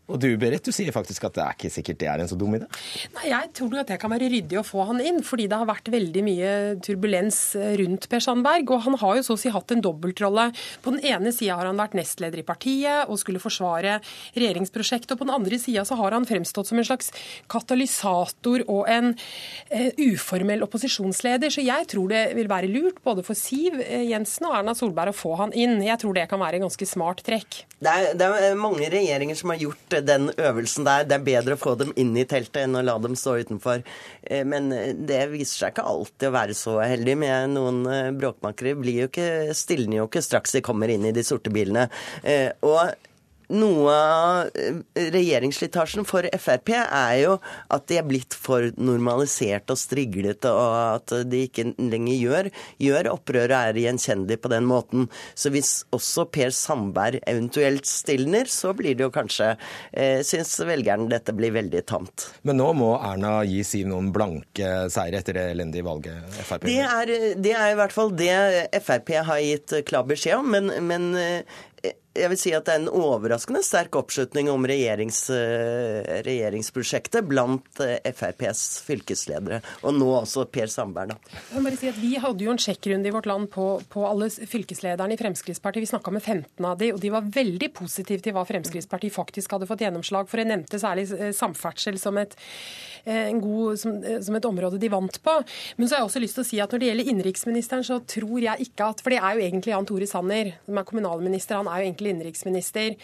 Og du Berit, du sier faktisk at det er ikke sikkert det er en så dum idé? Nei, Jeg tror at det kan være ryddig å få han inn, fordi det har vært veldig mye turbulens eh, rundt Per Sandberg. Og han har jo så å si hatt en dobbeltrolle. På den ene sida har han vært nestleder i partiet og skulle forsvare regjeringsprosjektet, og på den andre sida så har han fremstått som en slags katalysator og en uh, uformell opposisjonsleder. Så jeg tror det vil være lurt både for Siv eh, Jensen og Erna Solberg å få han inn. Jeg tror det kan være en ganske smart trekk. Det er, det er mange regjeringer som har gjort den øvelsen der. Det er bedre å få dem inn i teltet enn å la dem stå utenfor. Eh, men det viser seg ikke alltid å være så heldig. Med noen eh, bråkmakere blir jo ikke, stilner jo ikke straks de kommer inn i de sorte bilene. Eh, og noe av eh, regjeringsslitasjen for Frp er jo at de er blitt for normalisert og striglete, og at de ikke lenger gjør, gjør opprøret er gjenkjennelig på den måten. Så hvis også Per Sandberg eventuelt stilner, så blir det jo kanskje eh, Syns velgerne dette blir veldig tamt. Men nå må Erna gi Siv noen blanke seire etter det elendige valget Frp det er, det er i hvert fall det Frp har gitt klar beskjed om, men, men eh, jeg vil si at det er en overraskende sterk oppslutning om regjerings, eh, regjeringsprosjektet blant eh, FrPs fylkesledere, og nå også Per Sandberg. Si Vi hadde jo en sjekkrunde i vårt land på, på alle fylkeslederne i Fremskrittspartiet. Vi snakka med 15 av de, og de var veldig positive til hva Fremskrittspartiet faktisk hadde fått gjennomslag for. Jeg nevnte særlig eh, samferdsel som et, god, som, som et område de vant på. Men så har jeg også lyst til å si at når det gjelder innenriksministeren, så tror jeg ikke at For det er jo egentlig Jan Tore Sanner som er kommunalminister. Han er jo egentlig egentlig innenriksminister.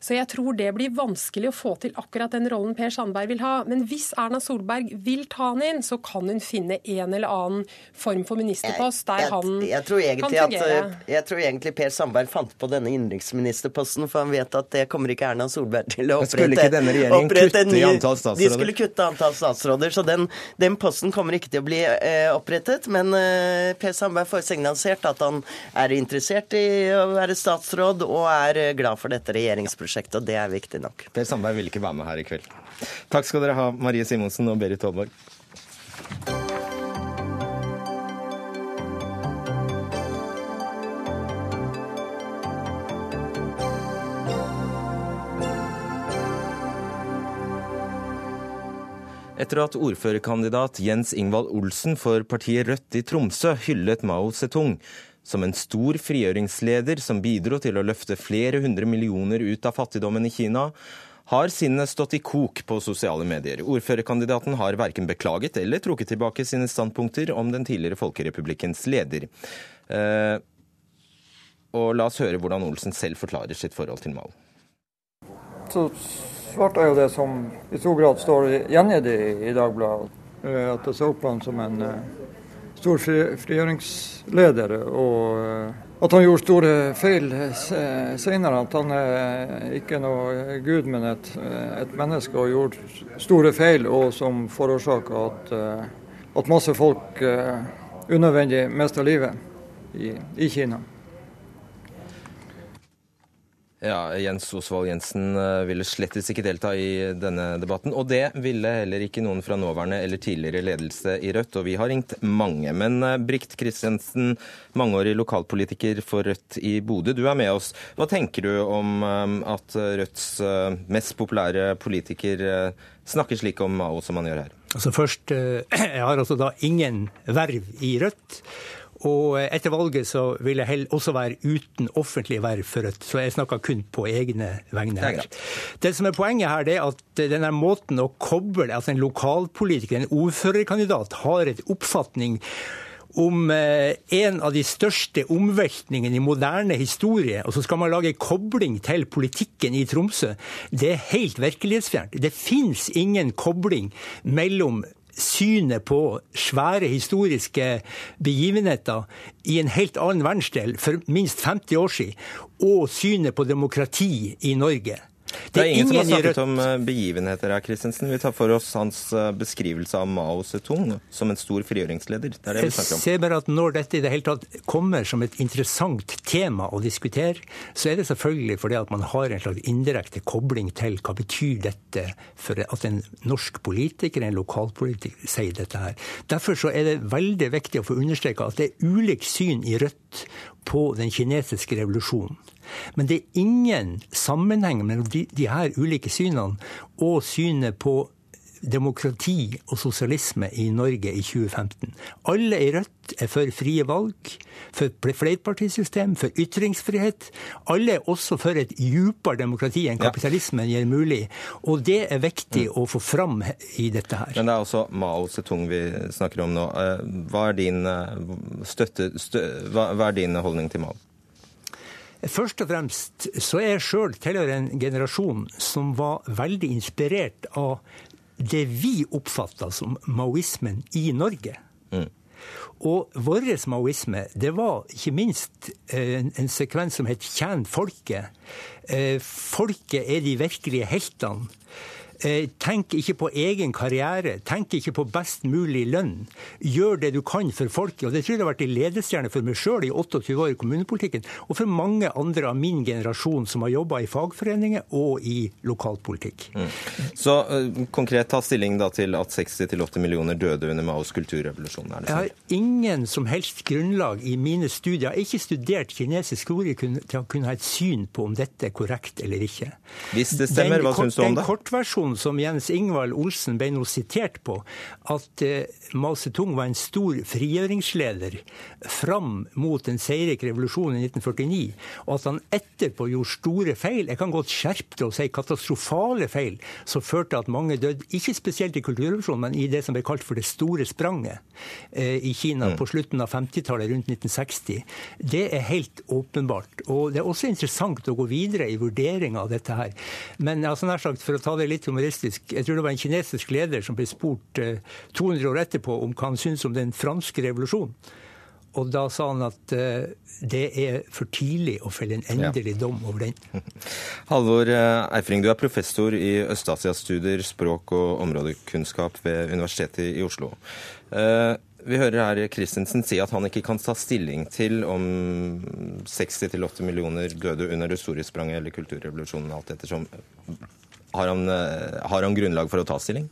Så jeg tror det blir vanskelig å få til akkurat den rollen Per Sandberg vil ha. Men hvis Erna Solberg vil ta han inn, så kan hun finne en eller annen form for ministerpost der han jeg, jeg, tror kan fungere. At, jeg tror egentlig Per Sandberg fant på denne innenriksministerposten, for han vet at det kommer ikke Erna Solberg til å opprette. Antall statsråder? De skulle kutte antall statsråder, så den, den posten kommer ikke til å bli eh, opprettet. Men eh, Per Sandberg får signalisert at han er interessert i å være statsråd og er er eh, glad for dette regjeringsprosjektet, og det er viktig nok. Per Sandberg vil ikke være med her i kveld. Takk skal dere ha, Marie Simonsen og Berit Aalborg. Etter at ordførerkandidat Jens Ingvald Olsen for partiet Rødt i Tromsø hyllet Mao Zedong, som en stor frigjøringsleder som bidro til å løfte flere hundre millioner ut av fattigdommen i Kina, har sinnet stått i kok på sosiale medier. Ordførerkandidaten har verken beklaget eller trukket tilbake sine standpunkter om den tidligere Folkerepublikkens leder. Eh, og la oss høre hvordan Olsen selv forklarer sitt forhold til Mao. Så svarte jeg jo det som i stor grad står gjengitt i, i Dagbladet. Eh, at jeg så på han som en uh, stor frigjøringsleder. og uh, at han gjorde store feil senere. At han er ikke noe gud, men et, et menneske og gjorde store feil, og som forårsaka at, at, masse folk unødvendig mista livet i, i Kina. Ja, Jens Osvald Jensen eh, ville slettes ikke delta i denne debatten. Og det ville heller ikke noen fra nåværende eller tidligere ledelse i Rødt, og vi har ringt mange. Men eh, Brikt Kristiansen, mangeårig lokalpolitiker for Rødt i Bodø, du er med oss. Hva tenker du om eh, at Rødts mest populære politiker snakker slik om Mao som han gjør her? Altså først, Jeg har altså da ingen verv i Rødt. Og etter valget så vil jeg heller også være uten offentlig verv for Rødt, så jeg snakker kun på egne vegne her. Det, som er poenget her, det er at denne måten å koble altså en lokalpolitiker, en ordførerkandidat, har et oppfatning om eh, en av de største omveltningene i moderne historie, og så skal man lage kobling til politikken i Tromsø, det er helt virkelighetsfjernt. Det fins ingen kobling mellom synet på svære historiske begivenheter i en helt annen verdensdel for minst 50 år siden, og synet på demokrati i Norge. Det er, ingen, ingen som har snakket om eh, begivenheter her, Christensen. Vi tar for oss hans eh, beskrivelse av Mao Zedong som en stor frigjøringsleder. Det er det vi snakker om. Jeg ser bare at Når dette i det hele tatt kommer som et interessant tema å diskutere, så er det selvfølgelig fordi at man har en slags indirekte kobling til hva betyr dette for at en norsk politiker, en lokalpolitiker, sier dette her. Derfor så er det veldig viktig å få understreka at det er ulikt syn i Rødt på den kinesiske revolusjonen. Men det er ingen sammenheng mellom de, de her ulike synene og synet på demokrati og sosialisme i Norge i 2015. Alle i Rødt er for frie valg, for flerpartisystem, for ytringsfrihet. Alle er også for et djupere demokrati enn kapitalismen gjør mulig. Og det er viktig mm. å få fram i dette her. Men det er også Mao Zedong vi snakker om nå. Eh, hva er din, eh, støtte, stø, hva er din holdning til Mao? Først og fremst så er jeg sjøl tilhører en generasjon som var veldig inspirert av det vi oppfatta som maoismen i Norge. Mm. Og vår maoisme, det var ikke minst eh, en, en sekvens som het 'Tjen folket'. Eh, folket er de virkelige heltene. Eh, tenk ikke på egen karriere. Tenk ikke på best mulig lønn. Gjør det du kan for folket. Og det tror jeg har vært en ledestjerne for meg sjøl i 28 år i kommunepolitikken, og for mange andre av min generasjon som har jobba i fagforeninger og i lokalpolitikk. Mm. Så uh, konkret ta stilling da til at 60-80 millioner døde under Maos kulturrevolusjon? Er det Jeg har ingen som helst grunnlag i mine studier. Jeg har ikke studert kinesisk ord til å kunne ha et syn på om dette er korrekt eller ikke. Hvis det stemmer, den, hva syns du om det? Den kortversjonen som Jens Ingvald Olsen ble nå sitert på, at eh, Mao Zedong var en stor frigjøringsleder fram mot en seirrike revolusjon i 1949, og at han etterpå gjorde store feil, jeg kan godt skjerpe det og si katastrofale feil, som førte at mange døde, ikke spesielt i kulturrevolusjonen, men i det som ble kalt for det store spranget eh, i Kina mm. på slutten av 50-tallet, rundt 1960. Det er helt åpenbart. Og det er også interessant å gå videre i vurderinga av dette her. Men altså, nær sagt, for å ta det litt humoristisk. Jeg tror det var en kinesisk leder som ble spurt 200 eh, år etterpå om hva han syntes om den franske revolusjonen. Og da sa han at uh, det er for tidlig å felle en endelig dom over den. Halvor eh, Eifring, du er professor i Øst-Asia-studier, språk og områdekunnskap ved Universitetet i Oslo. Vi hører her Christensen si at han ikke kan ta stilling til om 60-80 millioner døde under det store spranget eller kulturrevolusjonen, alt ettersom. Har han, eh, har han grunnlag for å ta stilling?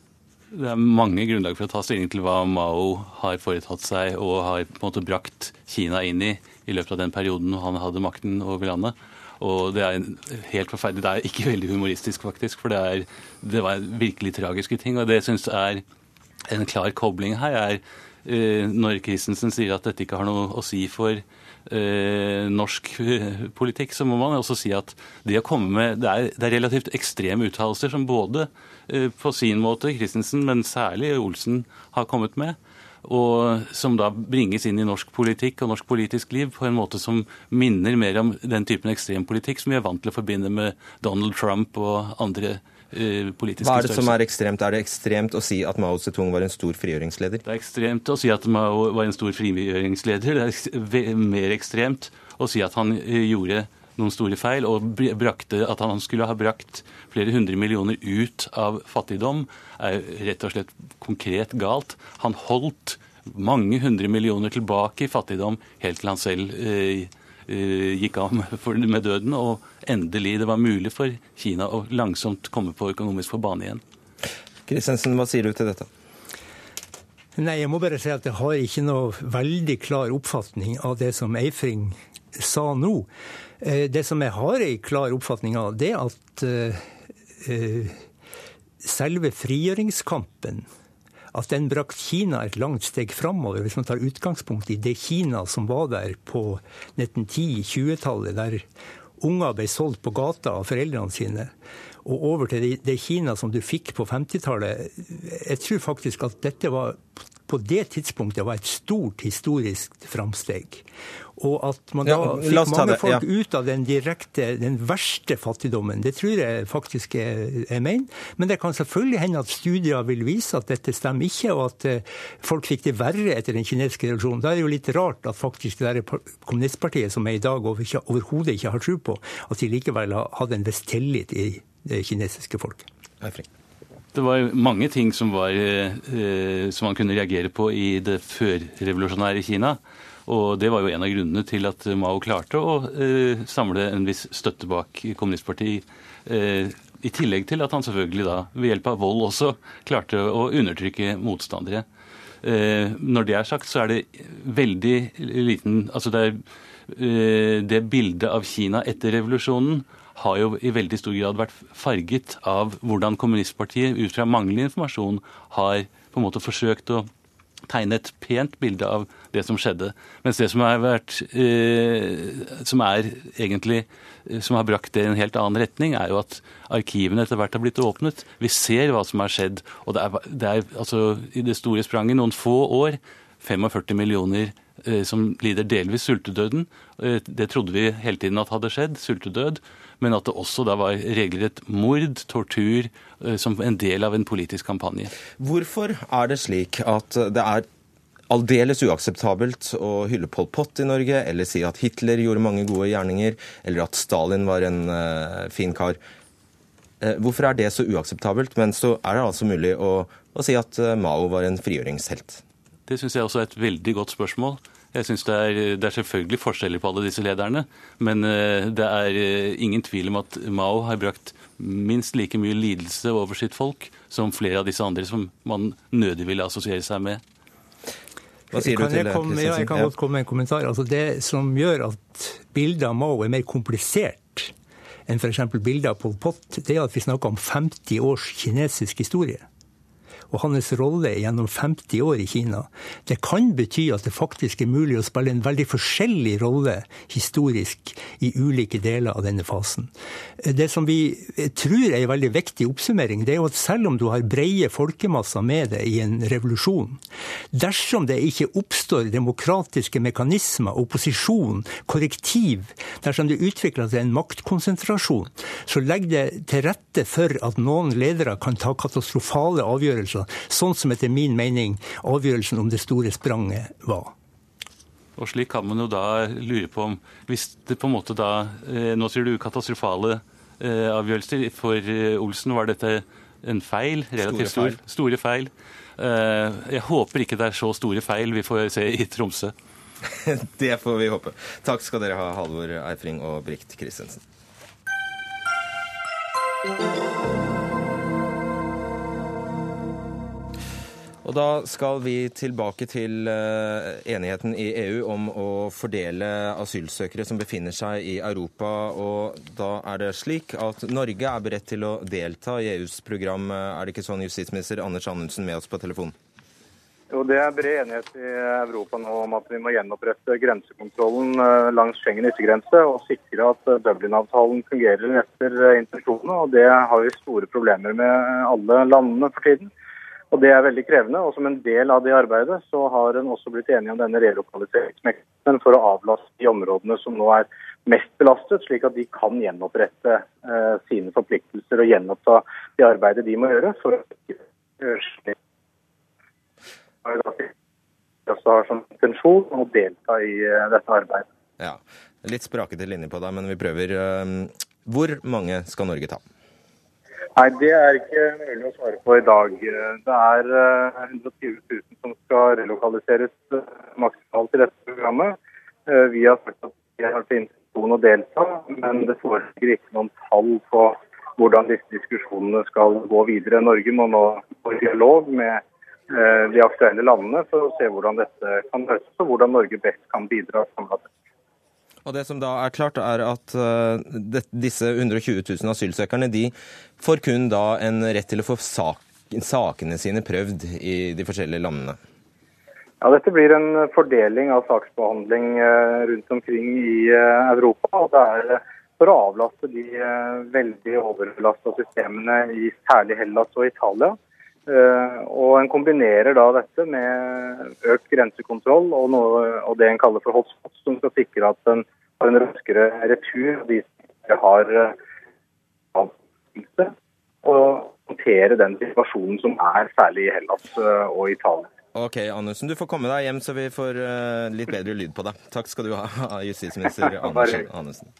Det er mange grunnlag for å ta stilling til hva Mao har foretatt seg og har på en måte brakt Kina inn i i løpet av den perioden han hadde makten over landet. Og det er helt forferdelig. Det er ikke veldig humoristisk, faktisk, for det, er, det var virkelig tragiske ting. Og det syns jeg er en klar kobling her, er eh, når Christensen sier at dette ikke har noe å si for norsk eh, politikk, så må man også si at det å komme med Det er, det er relativt ekstreme uttalelser som både eh, på sin måte Christensen, men særlig Olsen, har kommet med. Og som da bringes inn i norsk politikk og norsk politisk liv på en måte som minner mer om den typen ekstrempolitikk som vi er vant til å forbinde med Donald Trump og andre eh, politiske Hva er det som er ekstremt? Er det ekstremt å si at Mao Zedong var en stor frigjøringsleder? Det er ekstremt å si at Mao var en stor frigjøringsleder. Det er mer ekstremt å si at han eh, gjorde noen store feil, og brakte, at han skulle ha brakt flere hundre millioner ut av fattigdom, er rett og slett konkret galt. Han holdt mange hundre millioner tilbake i fattigdom helt til han selv eh, eh, gikk av med, med døden, og endelig det var mulig for Kina å langsomt komme på økonomisk på bane igjen. Kristensen, hva sier du til dette? Nei, jeg må bare si at jeg har ikke noe veldig klar oppfatning av det som Eifring sa nå. Eh, Det som jeg har en klar oppfatning av, det er at eh, eh, selve frigjøringskampen at den brakte Kina et langt steg framover, hvis man tar utgangspunkt i det Kina som var der på 1910-20-tallet, der unger ble solgt på gata av foreldrene sine, og over til det, Kina som du fikk på 50-tallet. Jeg tror faktisk at dette var på det tidspunktet var et stort historisk framsteg. Og at man da Ja, fikk mange det, folk ja. ut av den direkte, den verste fattigdommen. Det tror jeg faktisk jeg, jeg mener. Men det kan selvfølgelig hende at studier vil vise at dette stemmer ikke, og at eh, folk fikk det verre etter den kinesiske revolusjonen. Da er det jo litt rart at faktisk det der kommunistpartiet, som er i dag overhodet ikke har tro på, at de likevel har hatt en viss tillit i det kinesiske folket. Det var mange ting som, var, eh, som man kunne reagere på i det førrevolusjonære Kina. Og det var jo en av grunnene til at Mao klarte å eh, samle en viss støtte bak kommunistpartiet. Eh, I tillegg til at han selvfølgelig da ved hjelp av vold også klarte å undertrykke motstandere. Eh, når det er sagt, så er det veldig liten Altså det, er, det bildet av Kina etter revolusjonen har jo i veldig stor grad vært farget av hvordan kommunistpartiet ut fra manglende informasjon har på en måte forsøkt å tegne et pent bilde av det som skjedde. Mens det som, har vært, eh, som egentlig eh, som har brakt det i en helt annen retning, er jo at arkivene etter hvert har blitt åpnet. Vi ser hva som har skjedd. Og det er, det er altså i det store spranget noen få år 45 millioner eh, som lider delvis sultedøden. Eh, Det trodde vi hele tiden at hadde skjedd, sultedød. Men at det også da var regelrett mord, tortur, eh, som en del av en politisk kampanje. Hvorfor er det slik at det er aldeles uakseptabelt å hylle Pol Pot i Norge, eller si at Hitler gjorde mange gode gjerninger, eller at Stalin var en uh, fin kar? Eh, hvorfor er det så uakseptabelt, men så er det altså mulig å, å si at Mao var en frigjøringshelt? Det syns jeg også er et veldig godt spørsmål. Jeg synes det er, det er selvfølgelig forskjeller på alle disse lederne, men eh, det er eh, ingen tvil om at Mao har brakt minst like mye lidelse over sitt folk som flere av disse andre som man nødig ville assosiere seg med. Hva sier du kan til det, komme, ja, jeg kan godt komme med en kommentar. Altså det som gjør at bildet av Mao er mer komplisert enn f.eks. bildet av Pol Pot, det er at vi snakker om 50 års kinesisk historie. Og hans rolle gjennom 50 år i Kina. Det kan bety at det faktisk er mulig å spille en veldig forskjellig rolle historisk i ulike deler av denne fasen. Det som vi tror er en veldig viktig oppsummering, det er jo at selv om du har breie folkemasser med deg i en revolusjon, dersom det ikke oppstår demokratiske mekanismer, opposisjon, korrektiv, dersom det utvikler seg en maktkonsentrasjon, så legger det til rette for at noen ledere kan ta katastrofale avgjørelser, sånn som etter min mening avgjørelsen om det store spranget var. Og slik kan man jo da lure på om Hvis det på en måte da eh, Nå sier du katastrofale eh, avgjørelser. For eh, Olsen var dette en feil, relativt Store stor. Store feil. Eh, jeg håper ikke det er så store feil vi får se i Tromsø. Det får vi håpe. Takk skal dere ha, Halvor Eifring og Brikt Christensen. Og da skal vi tilbake til eh, enigheten i EU om å fordele asylsøkere som befinner seg i Europa. Og da er det slik at Norge er beredt til å delta i EUs program. Er det ikke sånn, justisminister Anders Anundsen med oss på telefon? Jo, Det er bred enighet i Europa nå om at vi må gjenopprette grensekontrollen eh, langs Schengen yttergrense og sikre at eh, Dublin-avtalen fungerer etter intensjonene. og Det har vi store problemer med alle landene for tiden. Og Det er veldig krevende. og Som en del av det arbeidet så har en også blitt enige om denne relokaliseringsmekanismen for å avlaste de områdene som nå er mest belastet, slik at de kan gjenopprette eh, sine forpliktelser og gjenoppta det arbeidet de må gjøre for å også har som intensjon å delta i eh, dette arbeidet. Ja, Litt sprakete linje på deg, men vi prøver. Eh, hvor mange skal Norge ta? Nei, Det er ikke mulig å svare på i dag. Det er 120 eh, 000 som skal relokaliseres maksimalt i dette programmet. Vi har sagt at vi har til intensjon å delta, men det foreligger ikke noen tall på hvordan disse diskusjonene skal gå videre. Norge må nå gå i dialog med Eh, de aktuelle landene for å se hvordan dette kan løses, og hvordan Norge best kan bidra samlet Og Det som da er klart, er at det, disse 120 000 asylsøkerne de får kun da en rett til å få sak, sakene sine prøvd i de forskjellige landene. Ja, Dette blir en fordeling av saksbehandling uh, rundt omkring i uh, Europa. og det er for å avlaste de veldig overbelasta systemene i særlig Hellas og Italia. Eh, og En kombinerer da dette med økt grensekontroll og, noe, og det en kaller for hotspots, som skal sikre at en har en raskere retur av de som ikke har eh, og håndtere den situasjonen som er særlig i Hellas eh, og Italia. Ok, Andersen, du får komme deg hjem så vi får litt bedre lyd på deg. Takk skal du ha, justisminister Andersen.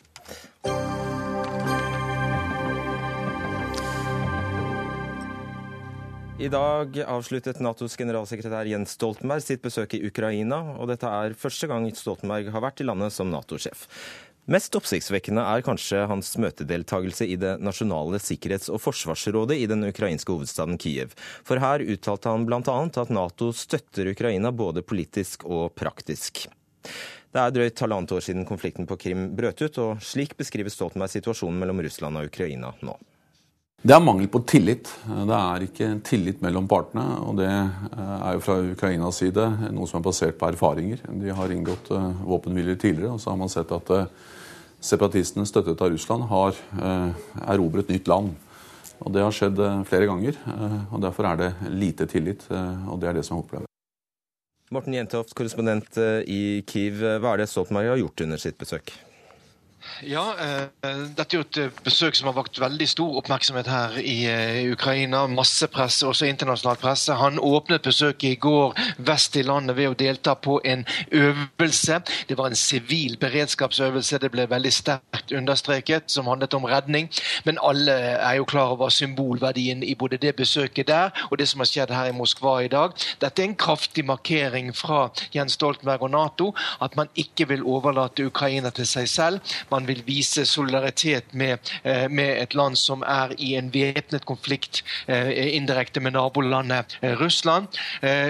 I dag avsluttet Natos generalsekretær Jens Stoltenberg sitt besøk i Ukraina, og dette er første gang Stoltenberg har vært i landet som Nato-sjef. Mest oppsiktsvekkende er kanskje hans møtedeltagelse i det nasjonale sikkerhets- og forsvarsrådet i den ukrainske hovedstaden Kiev. For her uttalte han bl.a. at Nato støtter Ukraina både politisk og praktisk. Det er drøyt halvannet år siden konflikten på Krim brøt ut, og slik beskriver Stoltenberg situasjonen mellom Russland og Ukraina nå. Det er mangel på tillit. Det er ikke tillit mellom partene. Og det eh, er jo fra Ukrainas side noe som er basert på erfaringer. De har inngått eh, våpenhviler tidligere, og så har man sett at eh, separatistene støttet av Russland har erobret nytt land. Og Det har skjedd flere ganger, og derfor er det lite tillit. Og det er det som er opplever. Morten Jentoft, korrespondent i Kiev. Hva er det Stoltenberg har gjort under sitt besøk? Ja, eh, dette er jo et eh, besøk som har vakt veldig stor oppmerksomhet her i eh, Ukraina. Masse presse, også internasjonal presse. Han åpnet besøket i går vest i landet ved å delta på en øvelse. Det var en sivil beredskapsøvelse, det ble veldig sterkt understreket, som handlet om redning. Men alle er jo klar over symbolverdien i både det besøket der og det som har skjedd her i Moskva i dag. Dette er en kraftig markering fra Jens Stoltenberg og Nato at man ikke vil overlate Ukraina til seg selv man vil vise solidaritet med, eh, med et land som er i en væpnet konflikt eh, indirekte med nabolandet eh, Russland.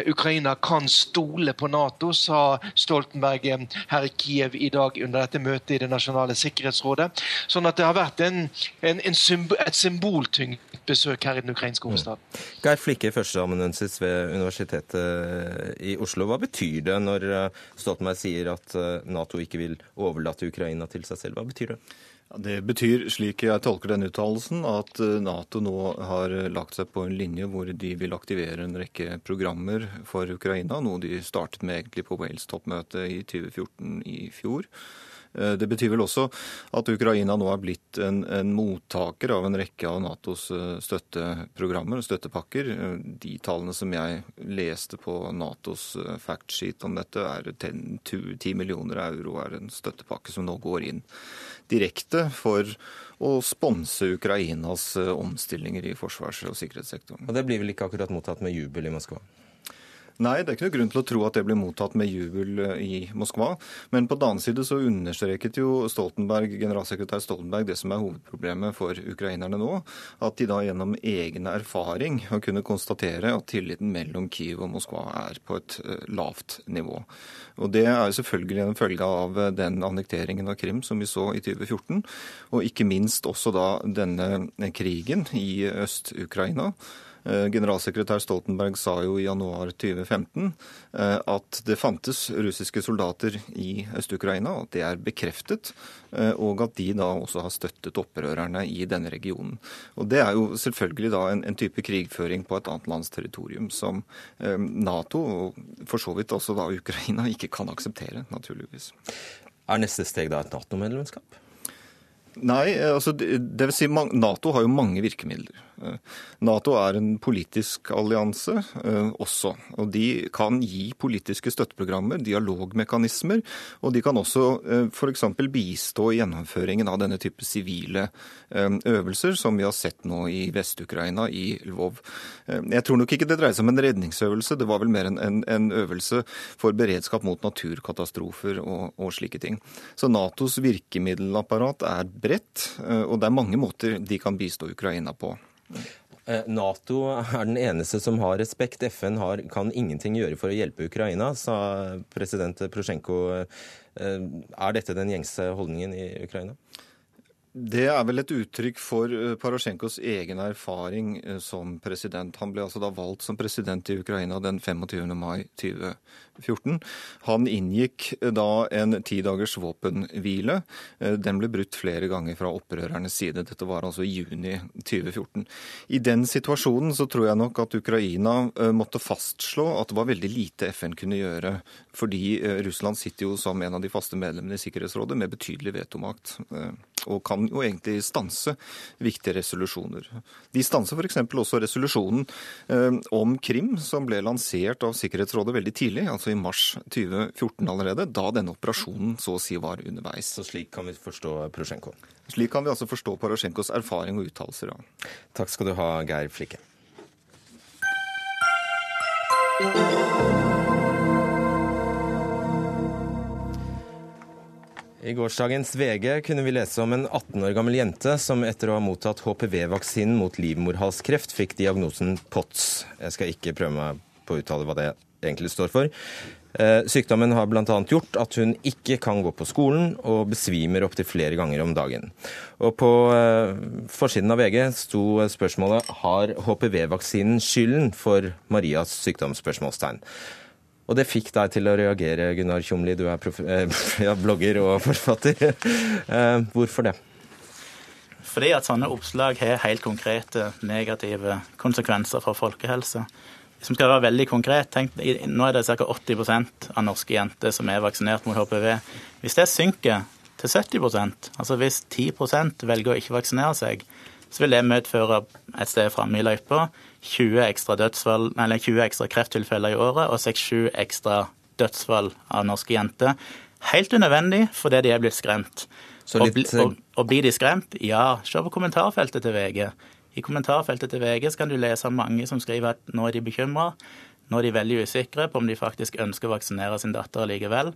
Ukraina kan stole på Nato, sa Stoltenberg her i Kiev i dag under dette møtet i Det nasjonale sikkerhetsrådet. Sånn at det har vært en, en, en symbol, et symboltyngt besøk her i den ukrainske hovedstaden. Mm. Geir Flikke, førsteamanuensis ved Universitetet i Oslo. Hva betyr det når Stoltenberg sier at Nato ikke vil overlate Ukraina til seg selv? Hva betyr det? Det betyr, slik jeg tolker den uttalelsen, at eh, Nato nå har lagt seg på en linje hvor de vil aktivere en rekke programmer for Ukraina, noe de startet med egentlig på Wales-toppmøtet i 2014 i fjor. Eh, det betyr vel også at Ukraina nå er blitt en, en, mottaker av en rekke av Natos eh, støtteprogrammer og støttepakker. Eh, de tallene som jeg leste på Natos factsheet om dette, er 10 millioner euro er en støttepakke som nå går inn direkte for å sponse Ukrainas omstillinger i forsvars- og sikkerhetssektoren. Og Det blir vel ikke akkurat mottatt med jubel i Moskva? Nei, det er ikke noe grunn til å tro at det blir mottatt med jubel eh, i Moskva. Men på den annen side så understreket jo Stoltenberg, generalsekretær Stoltenberg det som er hovedproblemet for ukrainerne nå. At de da gjennom egen erfaring har kunnet konstatere at tilliten mellom Kiev og Moskva er på et eh, lavt nivå. Og Det er jo selvfølgelig en følge av eh, den annekteringen av Krim som vi så i 2014. Og ikke minst også da denne krigen i Øst-Ukraina. Eh, generalsekretær Stoltenberg sa jo i januar 2015 eh, at det fantes russiske soldater i Øst-Ukraina, at det er bekreftet, eh, og at de da også har støttet opprørerne i denne regionen. Og Det er jo selvfølgelig da en, en type krigføring på et annet lands territorium som Nato, og for så vidt også da Ukraina, ikke kan akseptere, naturligvis. Er neste steg da et Nato-medlemskap? Nei, altså det vil si Nato har jo mange virkemidler. Eh, Nato er en politisk allianse eh, også. og De kan gi politiske støtteprogrammer, dialogmekanismer, og de kan også eh, f.eks. bistå i gjennomføringen av denne type sivile øvelser, som vi har sett nå i Vest-Ukraina, i Lvov. Jeg tror nok ikke det dreier seg om en redningsøvelse, det var vel mer en, en, en øvelse for beredskap mot naturkatastrofer og, og slike ting. Så Natos virkemiddelapparat er bredt, og det er mange måter de kan bistå Ukraina på. Eh, Nato er den eneste som har respekt. FN har, kan ingenting gjøre for å hjelpe Ukraina, sa president Prosjenko. Eh, er dette den gjengse holdningen i Ukraina? Det er vel et uttrykk for eh, Parasjenkos egen erfaring som president. Han ble altså da valgt som president i Ukraina den 25. mai 2020. 2014. Han inngikk eh, da en ti dagers våpenhvile. Eh, den ble brutt flere ganger fra opprørernes side. Dette var altså i juni 2014. I den situasjonen så tror jeg nok at Ukraina eh, måtte fastslå at det var veldig lite FN kunne gjøre. Fordi Russland sitter jo som en av de faste medlemmene i Sikkerhetsrådet med betydelig vetomakt. Og kan jo egentlig stanse viktige resolusjoner. De stanser f.eks. også resolusjonen om Krim, som ble lansert av Sikkerhetsrådet veldig tidlig. altså altså i mars 2014 allerede, da denne operasjonen så å si var underveis. Så slik kan vi forstå Prosjenko? Slik kan vi altså forstå Porosjenkos erfaring og uttalelser. Ja. Takk skal du ha, Geir Flikke. I gårsdagens VG kunne vi lese om en 18 år gammel jente som etter å ha mottatt HPV-vaksinen mot livmorhalskreft fikk diagnosen POTS. Jeg skal ikke prøve meg på å uttale hva det egentlig står for. Eh, sykdommen har bl.a. gjort at hun ikke kan gå på skolen og besvimer opptil flere ganger om dagen. Og På eh, forsiden av VG sto spørsmålet har HPV-vaksinen skylden for Marias sykdomsspørsmålstegn. Og det fikk deg til å reagere, Gunnar Tjomli, du er eh, ja, blogger og forfatter. Hvorfor det? Fordi at sånne oppslag har helt konkrete negative konsekvenser for folkehelse. Hvis vi skal være veldig konkret, tenk, nå er det ca. 80% av norske jenter som er vaksinert mot HPV. Hvis det synker til 70% altså hvis 10 velger å ikke vaksinere seg, så vil det medføre et sted framme i løypa 20 ekstra, dødsfall, eller 20 ekstra krefttilfeller i året og 6-7 ekstra dødsfall av norske jenter. Helt unødvendig fordi de er blitt skremt. Litt... Og, og, og blir de skremt? Ja, se på kommentarfeltet til VG. I kommentarfeltet til VG kan du lese mange som skriver at nå er de bekymra. Nå er de veldig usikre på om de faktisk ønsker å vaksinere sin datter likevel.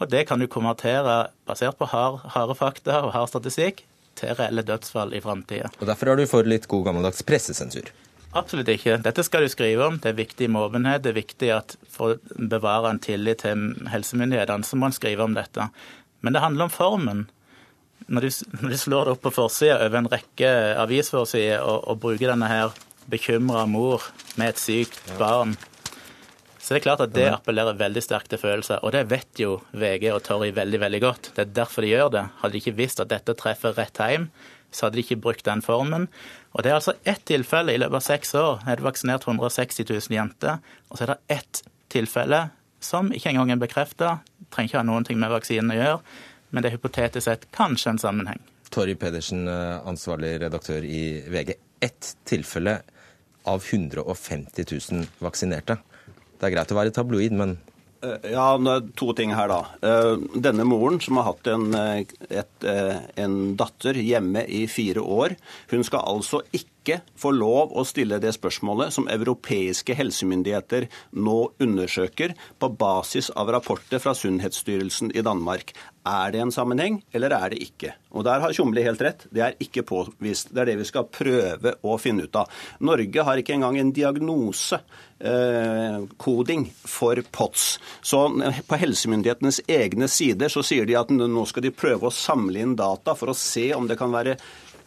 Og det kan du konvertere, basert på harde fakta og hard statistikk, til reelle dødsfall i framtida. Og derfor er du for litt god gammeldags pressesensur? Absolutt ikke. Dette skal du skrive om. Det er viktig med åpenhet. Det er viktig at for å bevare en tillit til helsemyndighetene, så må en skrive om dette. Men det handler om formen når du, når du slår det opp på forsida over en rekke avisforsider og, og, bruker denne her bekymra mor med et sykt barn, så det er klart at det appellerer veldig sterkt til følelser. Og det vet jo VG og Torry veldig veldig godt. Det er derfor de gjør det. Hadde de ikke visst at dette treffer rett hjem, så hadde de ikke brukt den formen. Og det er altså ett tilfelle i løpet av seks år. Er det vaksinert 160 000 jenter, og så er det ett tilfelle som ikke engang er bekrefta, trenger ikke ha noen ting med vaksinen å gjøre men det er hypotetisk sett kanskje en sammenheng. Torry Pedersen, eh, ansvarlig redaktør i VG. Ett tilfelle av 150 000 vaksinerte. Det er greit å være tabloid, men eh, ja, To ting her, da. Eh, denne moren som har hatt en, et, en datter hjemme i fire år, hun skal altså ikke ikke få lov å stille det spørsmålet som europeiske helsemyndigheter nå undersøker på basis av rapporter fra Sunnhetsstyrelsen i Danmark. Er det en sammenheng, eller er det ikke? Og Der har Tjomli helt rett. Det er ikke påvist. Det er det vi skal prøve å finne ut av. Norge har ikke engang en diagnosekoding eh, for POTS. Så på helsemyndighetenes egne sider så sier de at nå skal de prøve å samle inn data for å se om det kan være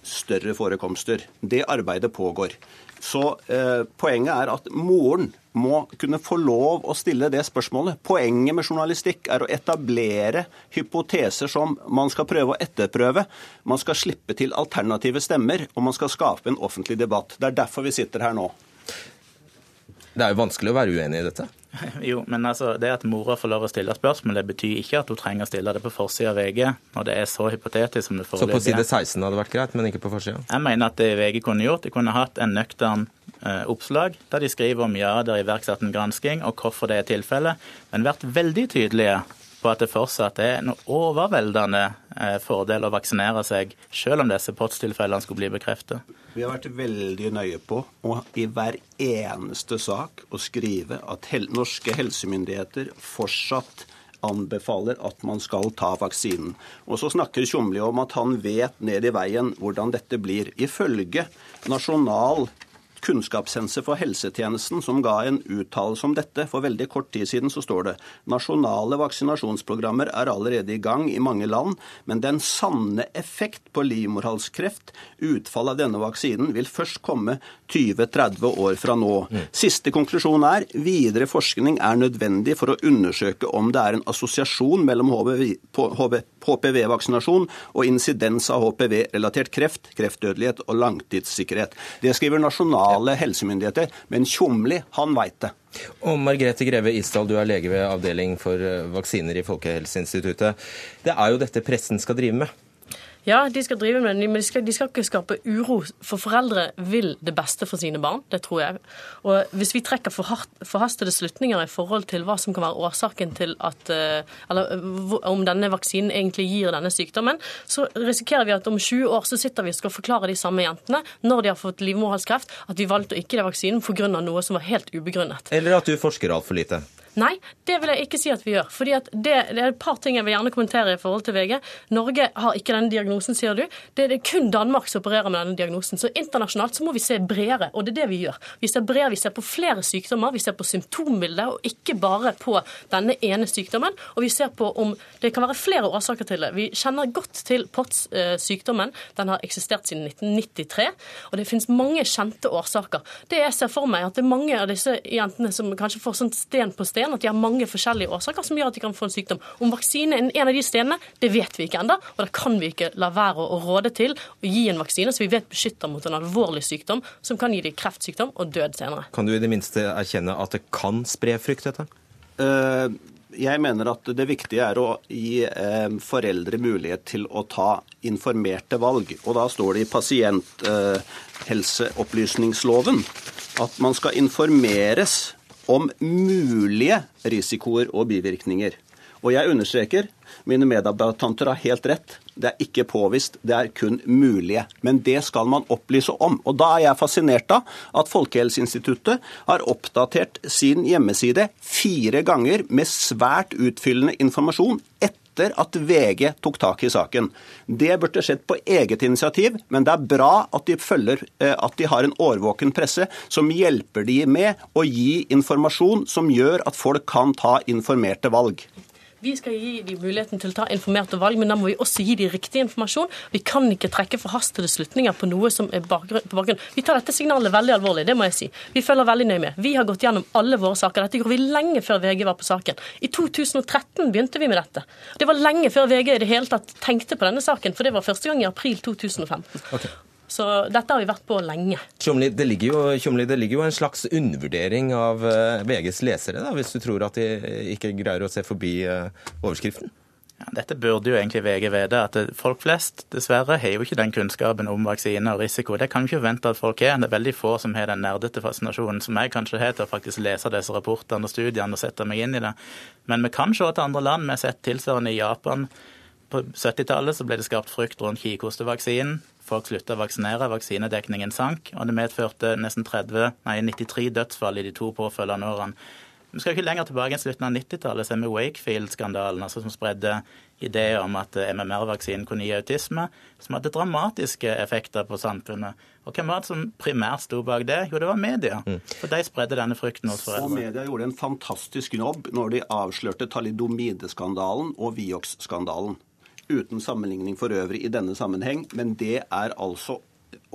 større forekomster. Det arbeidet pågår. Så eh, poenget er at moren må kunne få lov å stille det spørsmålet. Poenget med journalistikk er å etablere hypoteser som man skal prøve å etterprøve. Man skal slippe til alternative stemmer, og man skal skape en offentlig debatt. Det er derfor vi sitter her nå. Det er jo vanskelig å være uenig i dette. Jo, men altså, Det at mora får lov å stille spørsmål, det betyr ikke at hun trenger å stille det på forsida av VG når det er så hypotetisk som det Så på side 16 hadde vært greit, men ikke på forsida? Jeg mener at det VG kunne gjort, de kunne hatt en nøktern eh, oppslag der de skriver om ja, det er iverksatt en gransking og hvorfor det er tilfellet, men vært veldig tydelige på at det fortsatt er en overveldende eh, fordel å vaksinere seg, selv om disse POTS-tilfellene skulle bli bekreftet. Vi har vært veldig nøye på å i hver eneste sak å skrive at hel norske helsemyndigheter fortsatt anbefaler at man skal ta vaksinen. Og så snakker Tjomli om at han vet ned i veien hvordan dette blir. Ifølge Nasjonal kunnskapssensor for helsetjenesten som ga en uttalelse om dette for veldig kort tid siden, så står det nasjonale vaksinasjonsprogrammer er allerede i gang i mange land, men den sanne effekt på livmorhalskreft, utfall av denne vaksinen, vil først komme 20-30 år fra nå. Siste konklusjon er videre forskning er nødvendig for å undersøke om det er en assosiasjon mellom HPV-vaksinasjon og insidens av HPV-relatert kreft, kreftdødelighet og langtidssikkerhet. Det skriver nasjonale helsemyndigheter, men Tjomli, han veit det. Og Margrethe Greve Isdal, du er lege ved avdeling for eh, vaksiner i Folkehelseinstituttet. Det er jo dette pressen skal drive med. Ja, de skal drive med det, men de skal, de skal, ikke skape uro. For foreldre vil det beste for sine barn, det tror jeg. Og hvis vi trekker forhastede slutninger i forhold til hva som kan være årsaken til at eh, Eller om denne vaksinen egentlig gir denne sykdommen, så risikerer vi at om 20 år så sitter vi og skal forklare de samme jentene, når de har fått livmorhalskreft, at vi valgte å ikke gi vaksinen pga. noe som var helt ubegrunnet. Eller at du forsker altfor lite. Nei, det vil jeg ikke si at vi gjør. fordi det, det, er et par ting jeg vil gjerne kommentere i forhold til VG. Norge har ikke denne diagnosen, sier du. Det er kun Danmark som opererer med denne diagnosen. Så internasjonalt så må vi se bredere, og det er det vi gjør. Vi ser bredere, vi ser på flere sykdommer, vi ser på symptombildet, og ikke bare på denne ene sykdommen. Og vi ser på om det kan være flere årsaker til det. Vi kjenner godt til POTS-sykdommen. Den har eksistert siden 1993, og det finnes mange kjente årsaker. Det jeg ser for meg, at det er mange av disse jentene som kanskje får sånn sten på sten sten, at de har mange forskjellige årsaker som gjør at de kan få en sykdom. Om vaksine er en av de stedene, det vet vi ikke ennå. Og da kan vi ikke la være å råde til å gi en vaksine som vi vet beskytter mot en alvorlig sykdom, som kan gi dem kreftsykdom og død senere. Kan du i det minste erkjenne at det kan spre frykt, dette? Uh jeg mener at det viktige er å gi eh, foreldre mulighet til å ta informerte valg. Og da står det i pasienthelseopplysningsloven eh, at man skal informeres om mulige risikoer og bivirkninger. Og jeg understreker, mine medarbeidertanter har helt rett. Det er ikke påvist, det er kun mulige. Men det skal man opplyse om. Og da er jeg fascinert av at Folkehelseinstituttet har oppdatert sin hjemmeside fire ganger med svært utfyllende informasjon etter etter at VG tok tak i saken. Det burde skjedd på eget initiativ, men det er bra at de, følger, eh, at de har en årvåken presse som hjelper de med å gi informasjon som gjør at folk kan ta informerte valg. Vi skal gi dem muligheten til å ta informerte valg, men da må vi også gi dem riktig informasjon. Vi kan ikke trekke forhastede slutninger på noe som er på bakgrunn. Vi tar dette signalet veldig alvorlig, det må jeg si. Vi følger veldig nøye med. Vi har gått gjennom alle våre saker. Dette gjorde vi lenge før VG var på saken. I 2013 begynte vi med dette. Det var lenge før VG i det hele tatt tenkte på denne saken, for det var første gang i april 2015. Okay. Så dette har vi vært på lenge. Kjomli, det ligger jo, Kjomli, det ligger jo en slags undervurdering av uh, VGs lesere, da, hvis du tror at de ikke greier å se forbi uh, overskriften? Ja, dette burde jo egentlig VG vite, at folk flest dessverre har jo ikke den kunnskapen om vaksine og risiko. Det kan vi ikke forvente at folk har. Det er veldig få som har den nerdete fascinasjonen som jeg kanskje har til å faktisk lese disse rapportene og studiene og sette meg inn i det. Men vi kan se til andre land. Vi har sett tilsvarende i Japan. På 70-tallet ble det skapt frykt rundt kikhostevaksinen. Folk slutta å vaksinere, vaksinedekningen sank, og det medførte nesten 30, nei, 93 dødsfall i de to påfølgende årene. Vi skal ikke lenger tilbake enn slutten av 90-tallet, så er vi Wakefield-skandalen, altså som spredde ideer om at MMR-vaksinen kunne gi autisme, som hadde dramatiske effekter på samfunnet. Og hvem var det som primært sto bak det? Jo, det var media. Mm. For de spredde denne frykten hos foreldre. Og media gjorde en fantastisk jobb når de avslørte talidomideskandalen og Vioxx-skandalen uten sammenligning for øvrig i denne sammenheng, men det er altså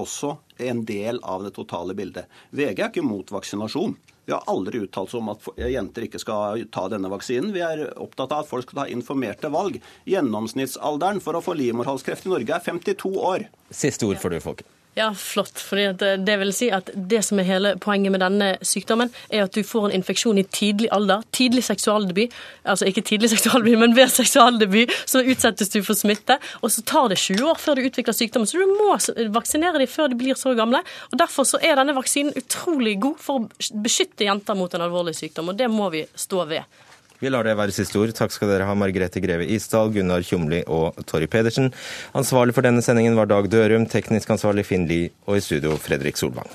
også en del av det totale bildet. VG er ikke mot vaksinasjon. Vi har aldri uttalt oss om at jenter ikke skal ta denne vaksinen. Vi er opptatt av at folk skal ta informerte valg. Gjennomsnittsalderen for å få livmorhalskreft i Norge er 52 år. Siste ord for du, Folke. Ja, flott. Fordi det vil si at det som er hele poenget med denne sykdommen, er at du får en infeksjon i tidlig alder. Tidlig seksualdebut. Altså ikke tidlig seksualdebut, men ved seksualdebut så utsettes du for smitte. Og så tar det 20 år før du utvikler sykdommen. Så du må vaksinere dem før de blir så gamle. Og Derfor så er denne vaksinen utrolig god for å beskytte jenter mot en alvorlig sykdom. Og det må vi stå ved. Vi lar det være siste ord. Takk skal dere ha, Margrethe Greve Isdal, Gunnar Tjomli og Torry Pedersen. Ansvarlig for denne sendingen var Dag Dørum, teknisk ansvarlig Finn Lie, og i studio Fredrik Solvang.